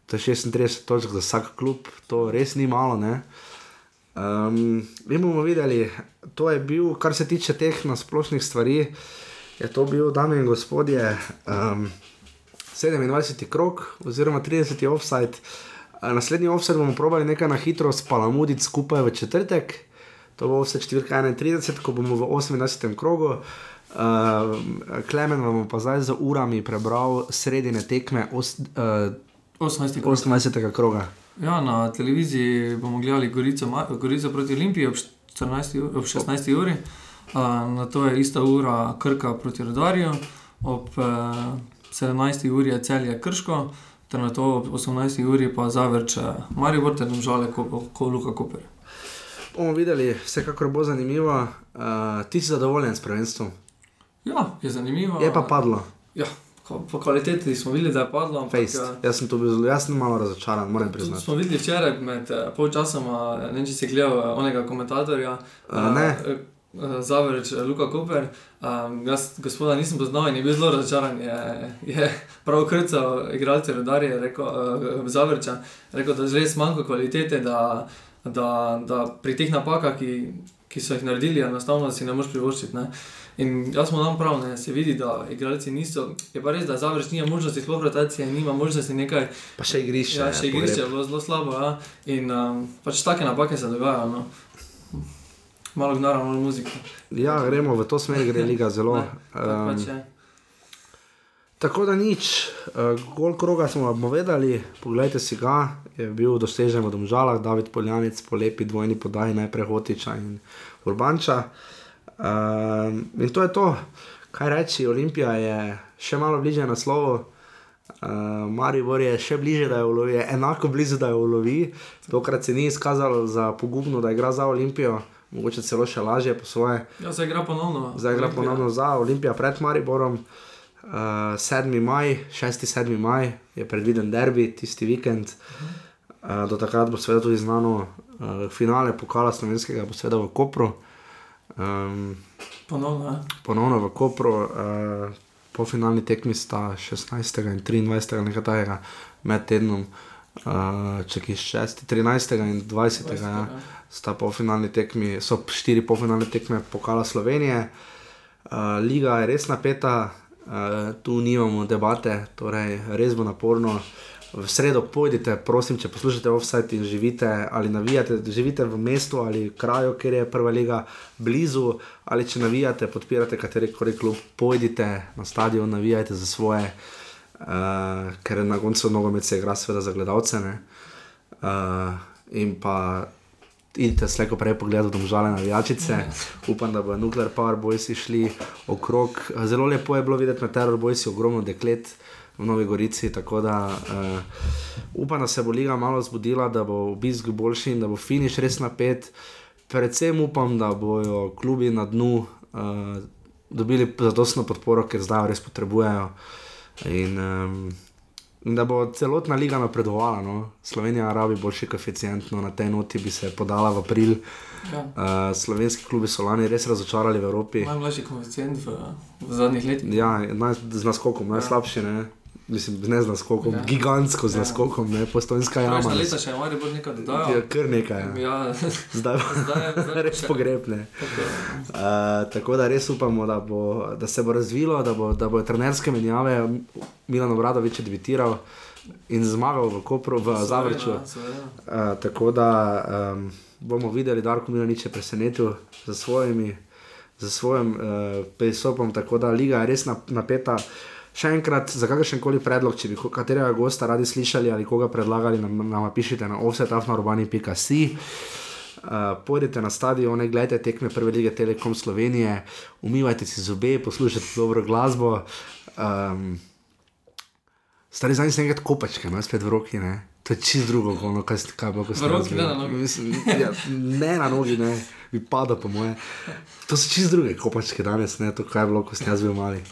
To je 36 točk za vsak klub, to res ni malo. Ne? Um, mi bomo videli, to je bil, kar se tiče teh nasplošnih stvari, je to bil, dame in gospodje, um, 27. krok oziroma 30. offside. Naslednji offside bomo probali nekaj na hitro spalamuditi skupaj v četrtek, to bo vse številka 31, ko bomo v 28. krogu. Uh, Klemen vam bo pa zdaj za urami prebral sredine tekme os, uh, 18. krog. 28. kroga. Ja, na televiziji bomo gledali Gorico, Gorico proti Olimpiji ob, 14, ur- ob 16. uri, uh, na to je ista ura Krka proti Rodarju, ob uh, 17. uri je celje Krško, ter na to ob 18. uri pa Zavrč Maribor, ter domžale ko, ko Luka Koper. Bomo videli, vsekakor bo zanimivo. Uh, ti si zadovoljen s prvenstvom? Ja, je zanimivo. Je pa padlo, Ja, po kvaliteti smo videli, da je padlo. ampak, eh, Jaz sem tu bil zelo, jaz sem malo razočaran, moram priznati. smo videli včeraj med uh, polčasoma, ne vem, če si gledal uh, onega komentatorja. A, ne. Uh, Zavrč, uh, Luka Koper. Um, jaz gospoda nisem poznal in je bil zelo razočaran. Je, je prav krcal igralce rodarje, rekel uh, Zavrča, rekel, da res manjka kvalitete, da, da, da pri teh napakah, ki, ki so jih naredili, enostavno si ne moreš privoščiti. Ne. In jaz smo nam prav, ne, se vidi, da igralci niso. Je pa res, da Zavrč nima možnosti sploh rotacije, nima možnosti nekaj Pa še igrišče. Ja, še igrišče je bilo zelo slabo. Ja. In um, pač take napake se dogajajo. No. Malo gnara, malo muzika. Ja, gremo v to smer, gre liga zelo. Ne, Um, pač je. tako da nič, uh, gol kroga smo vam povedali, poglejte si ga, je bil dosežen v Domžalah, David Poljanic po lepi dvojni podaji, najprej Hotiča in Urbanča. Um, in to je to, kaj reči, Olimpija je še malo bliže naslovu. Uh, Maribor je še bliže, da jo ulovi, je enako blizu, da jo ulovi. Tokrat se ni izkazalo za pogubno, da igra za Olimpijo, mogoče celo še lažje po svoje. Ja, zdaj igra ponovno. Zdaj igra Olimpija. ponovno za Olimpijo pred Mariborom. Uh, 7. maj, 6. 7. maj je predviden derbi, tisti vikend. Uh, do takrat bo seveda tudi znano uh, finale pokala slovenskega, bo seveda v Kopru. Um, Ponovno, ponovno v Kopru, uh, po finalni tekmi sta 16. in 23. nekaj takega med tednom, uh, če ki 6. 13. in 20. Ja, sta po finalni tekmi, so štiri polfinalne tekme pokala Slovenije. Uh, liga je res napeta, uh, tu nimamo debate, torej res bo naporno. V sredo pojdite, prosim, če poslušate offside in živite ali navijate, živite v mestu ali kraju, kjer je prva liga blizu, ali če navijate, podpirate katerikoli klub, pojdite na stadion, navijajte za svoje, uh, ker na koncu nogomet se igra seveda za gledalce. Uh, in pa idite slejko prej pogledati domžale navijačice. Upam, da bo Nuclear Power Boys šli okrog. Zelo lepo je bilo videti na Terror Boys ogromno deklet v Novi Gorici, tako da uh, upam, da se bo liga malo zbudila, da bo obisk boljši in da bo finiš res napet. Predvsem upam, da bojo klubi na dnu uh, dobili zadostno podporo, ker zdaj res potrebujejo. In, um, in da bo celotna liga napredovala. No. Slovenija rabi boljši koeficient, no, na tej noti bi se podala v april. Ja. Uh, slovenski klubi so lani res razočarali v Evropi. Najmlajši koeficient v, v zadnjih letih. Ja, naj, z naskokom, najslabši. Ne. Mislim, ne z naskokom, Ja. ja. gigantsko z Ja. naskokom, ne postojnska jama. Prejšnja leta še je Maribor nekaj Ja, dodajal. kar nekaj. Ja. Ja, Zdaj zdaj res pogrebne. tako, Uh, tako da res upamo, da, bo, da se bo razvilo, da bo, da bo trenerske menjave Milan Obradovič debitiral in zmagal v Kopru, v Zavrču. Uh, tako da um, bomo videli, da Darko Milanič je presenetil za svojimi, za svojim uh, pristopom, tako da liga je res nap- napeta. Še enkrat, za kakršen koli predlog, če bi katerega gosta radi slišali ali koga predlagali, nam, nam pišite na offsetafnarurbani.com. Uh, pojdite na stadion, gledajte tekme prve lige Telekom Slovenije, umivajte si zobe, poslušajte dobro glasbo. Um, Stari zadnji sem enkrat kopačke, no, spet v roki, ne. To je čist drugo, ono, kaj, kaj bo, ko V roki, ne na nogi. Mislim, ja, ne na nogi, ne, bi padal po moje. To so čist druge kopačke danes, ne, to kaj je bilo, ko sem jaz bil mali.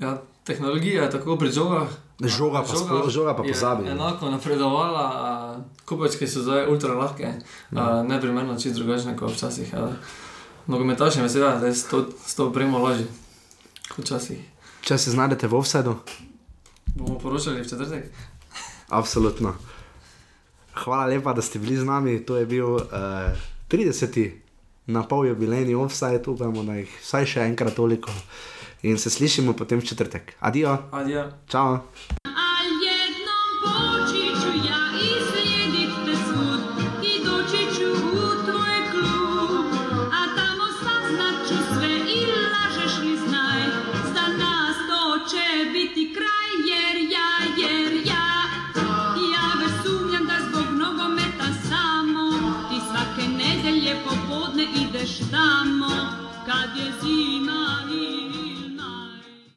Ja, tehnologija je tako pri žogah. Žoga pa, sploh, žoga pa je pozabi. Enako napredovala, a, kopačke so zdaj ultra lahke, Ja. ne primerno čist drugačne kot včasih. a. Nogometašem je seveda, da je s to, s to opremo lažje kot včasih. Če se znajdete v offsetu, Bomo poročali v četrtek. absolutno. Hvala lepa, da ste bili z nami. To je bil uh, 30. na pol jubilejni offside, upamo, da jih vsaj še enkrat toliko. In se slišimo potem v četrtek. Adijo, Adijo. čau.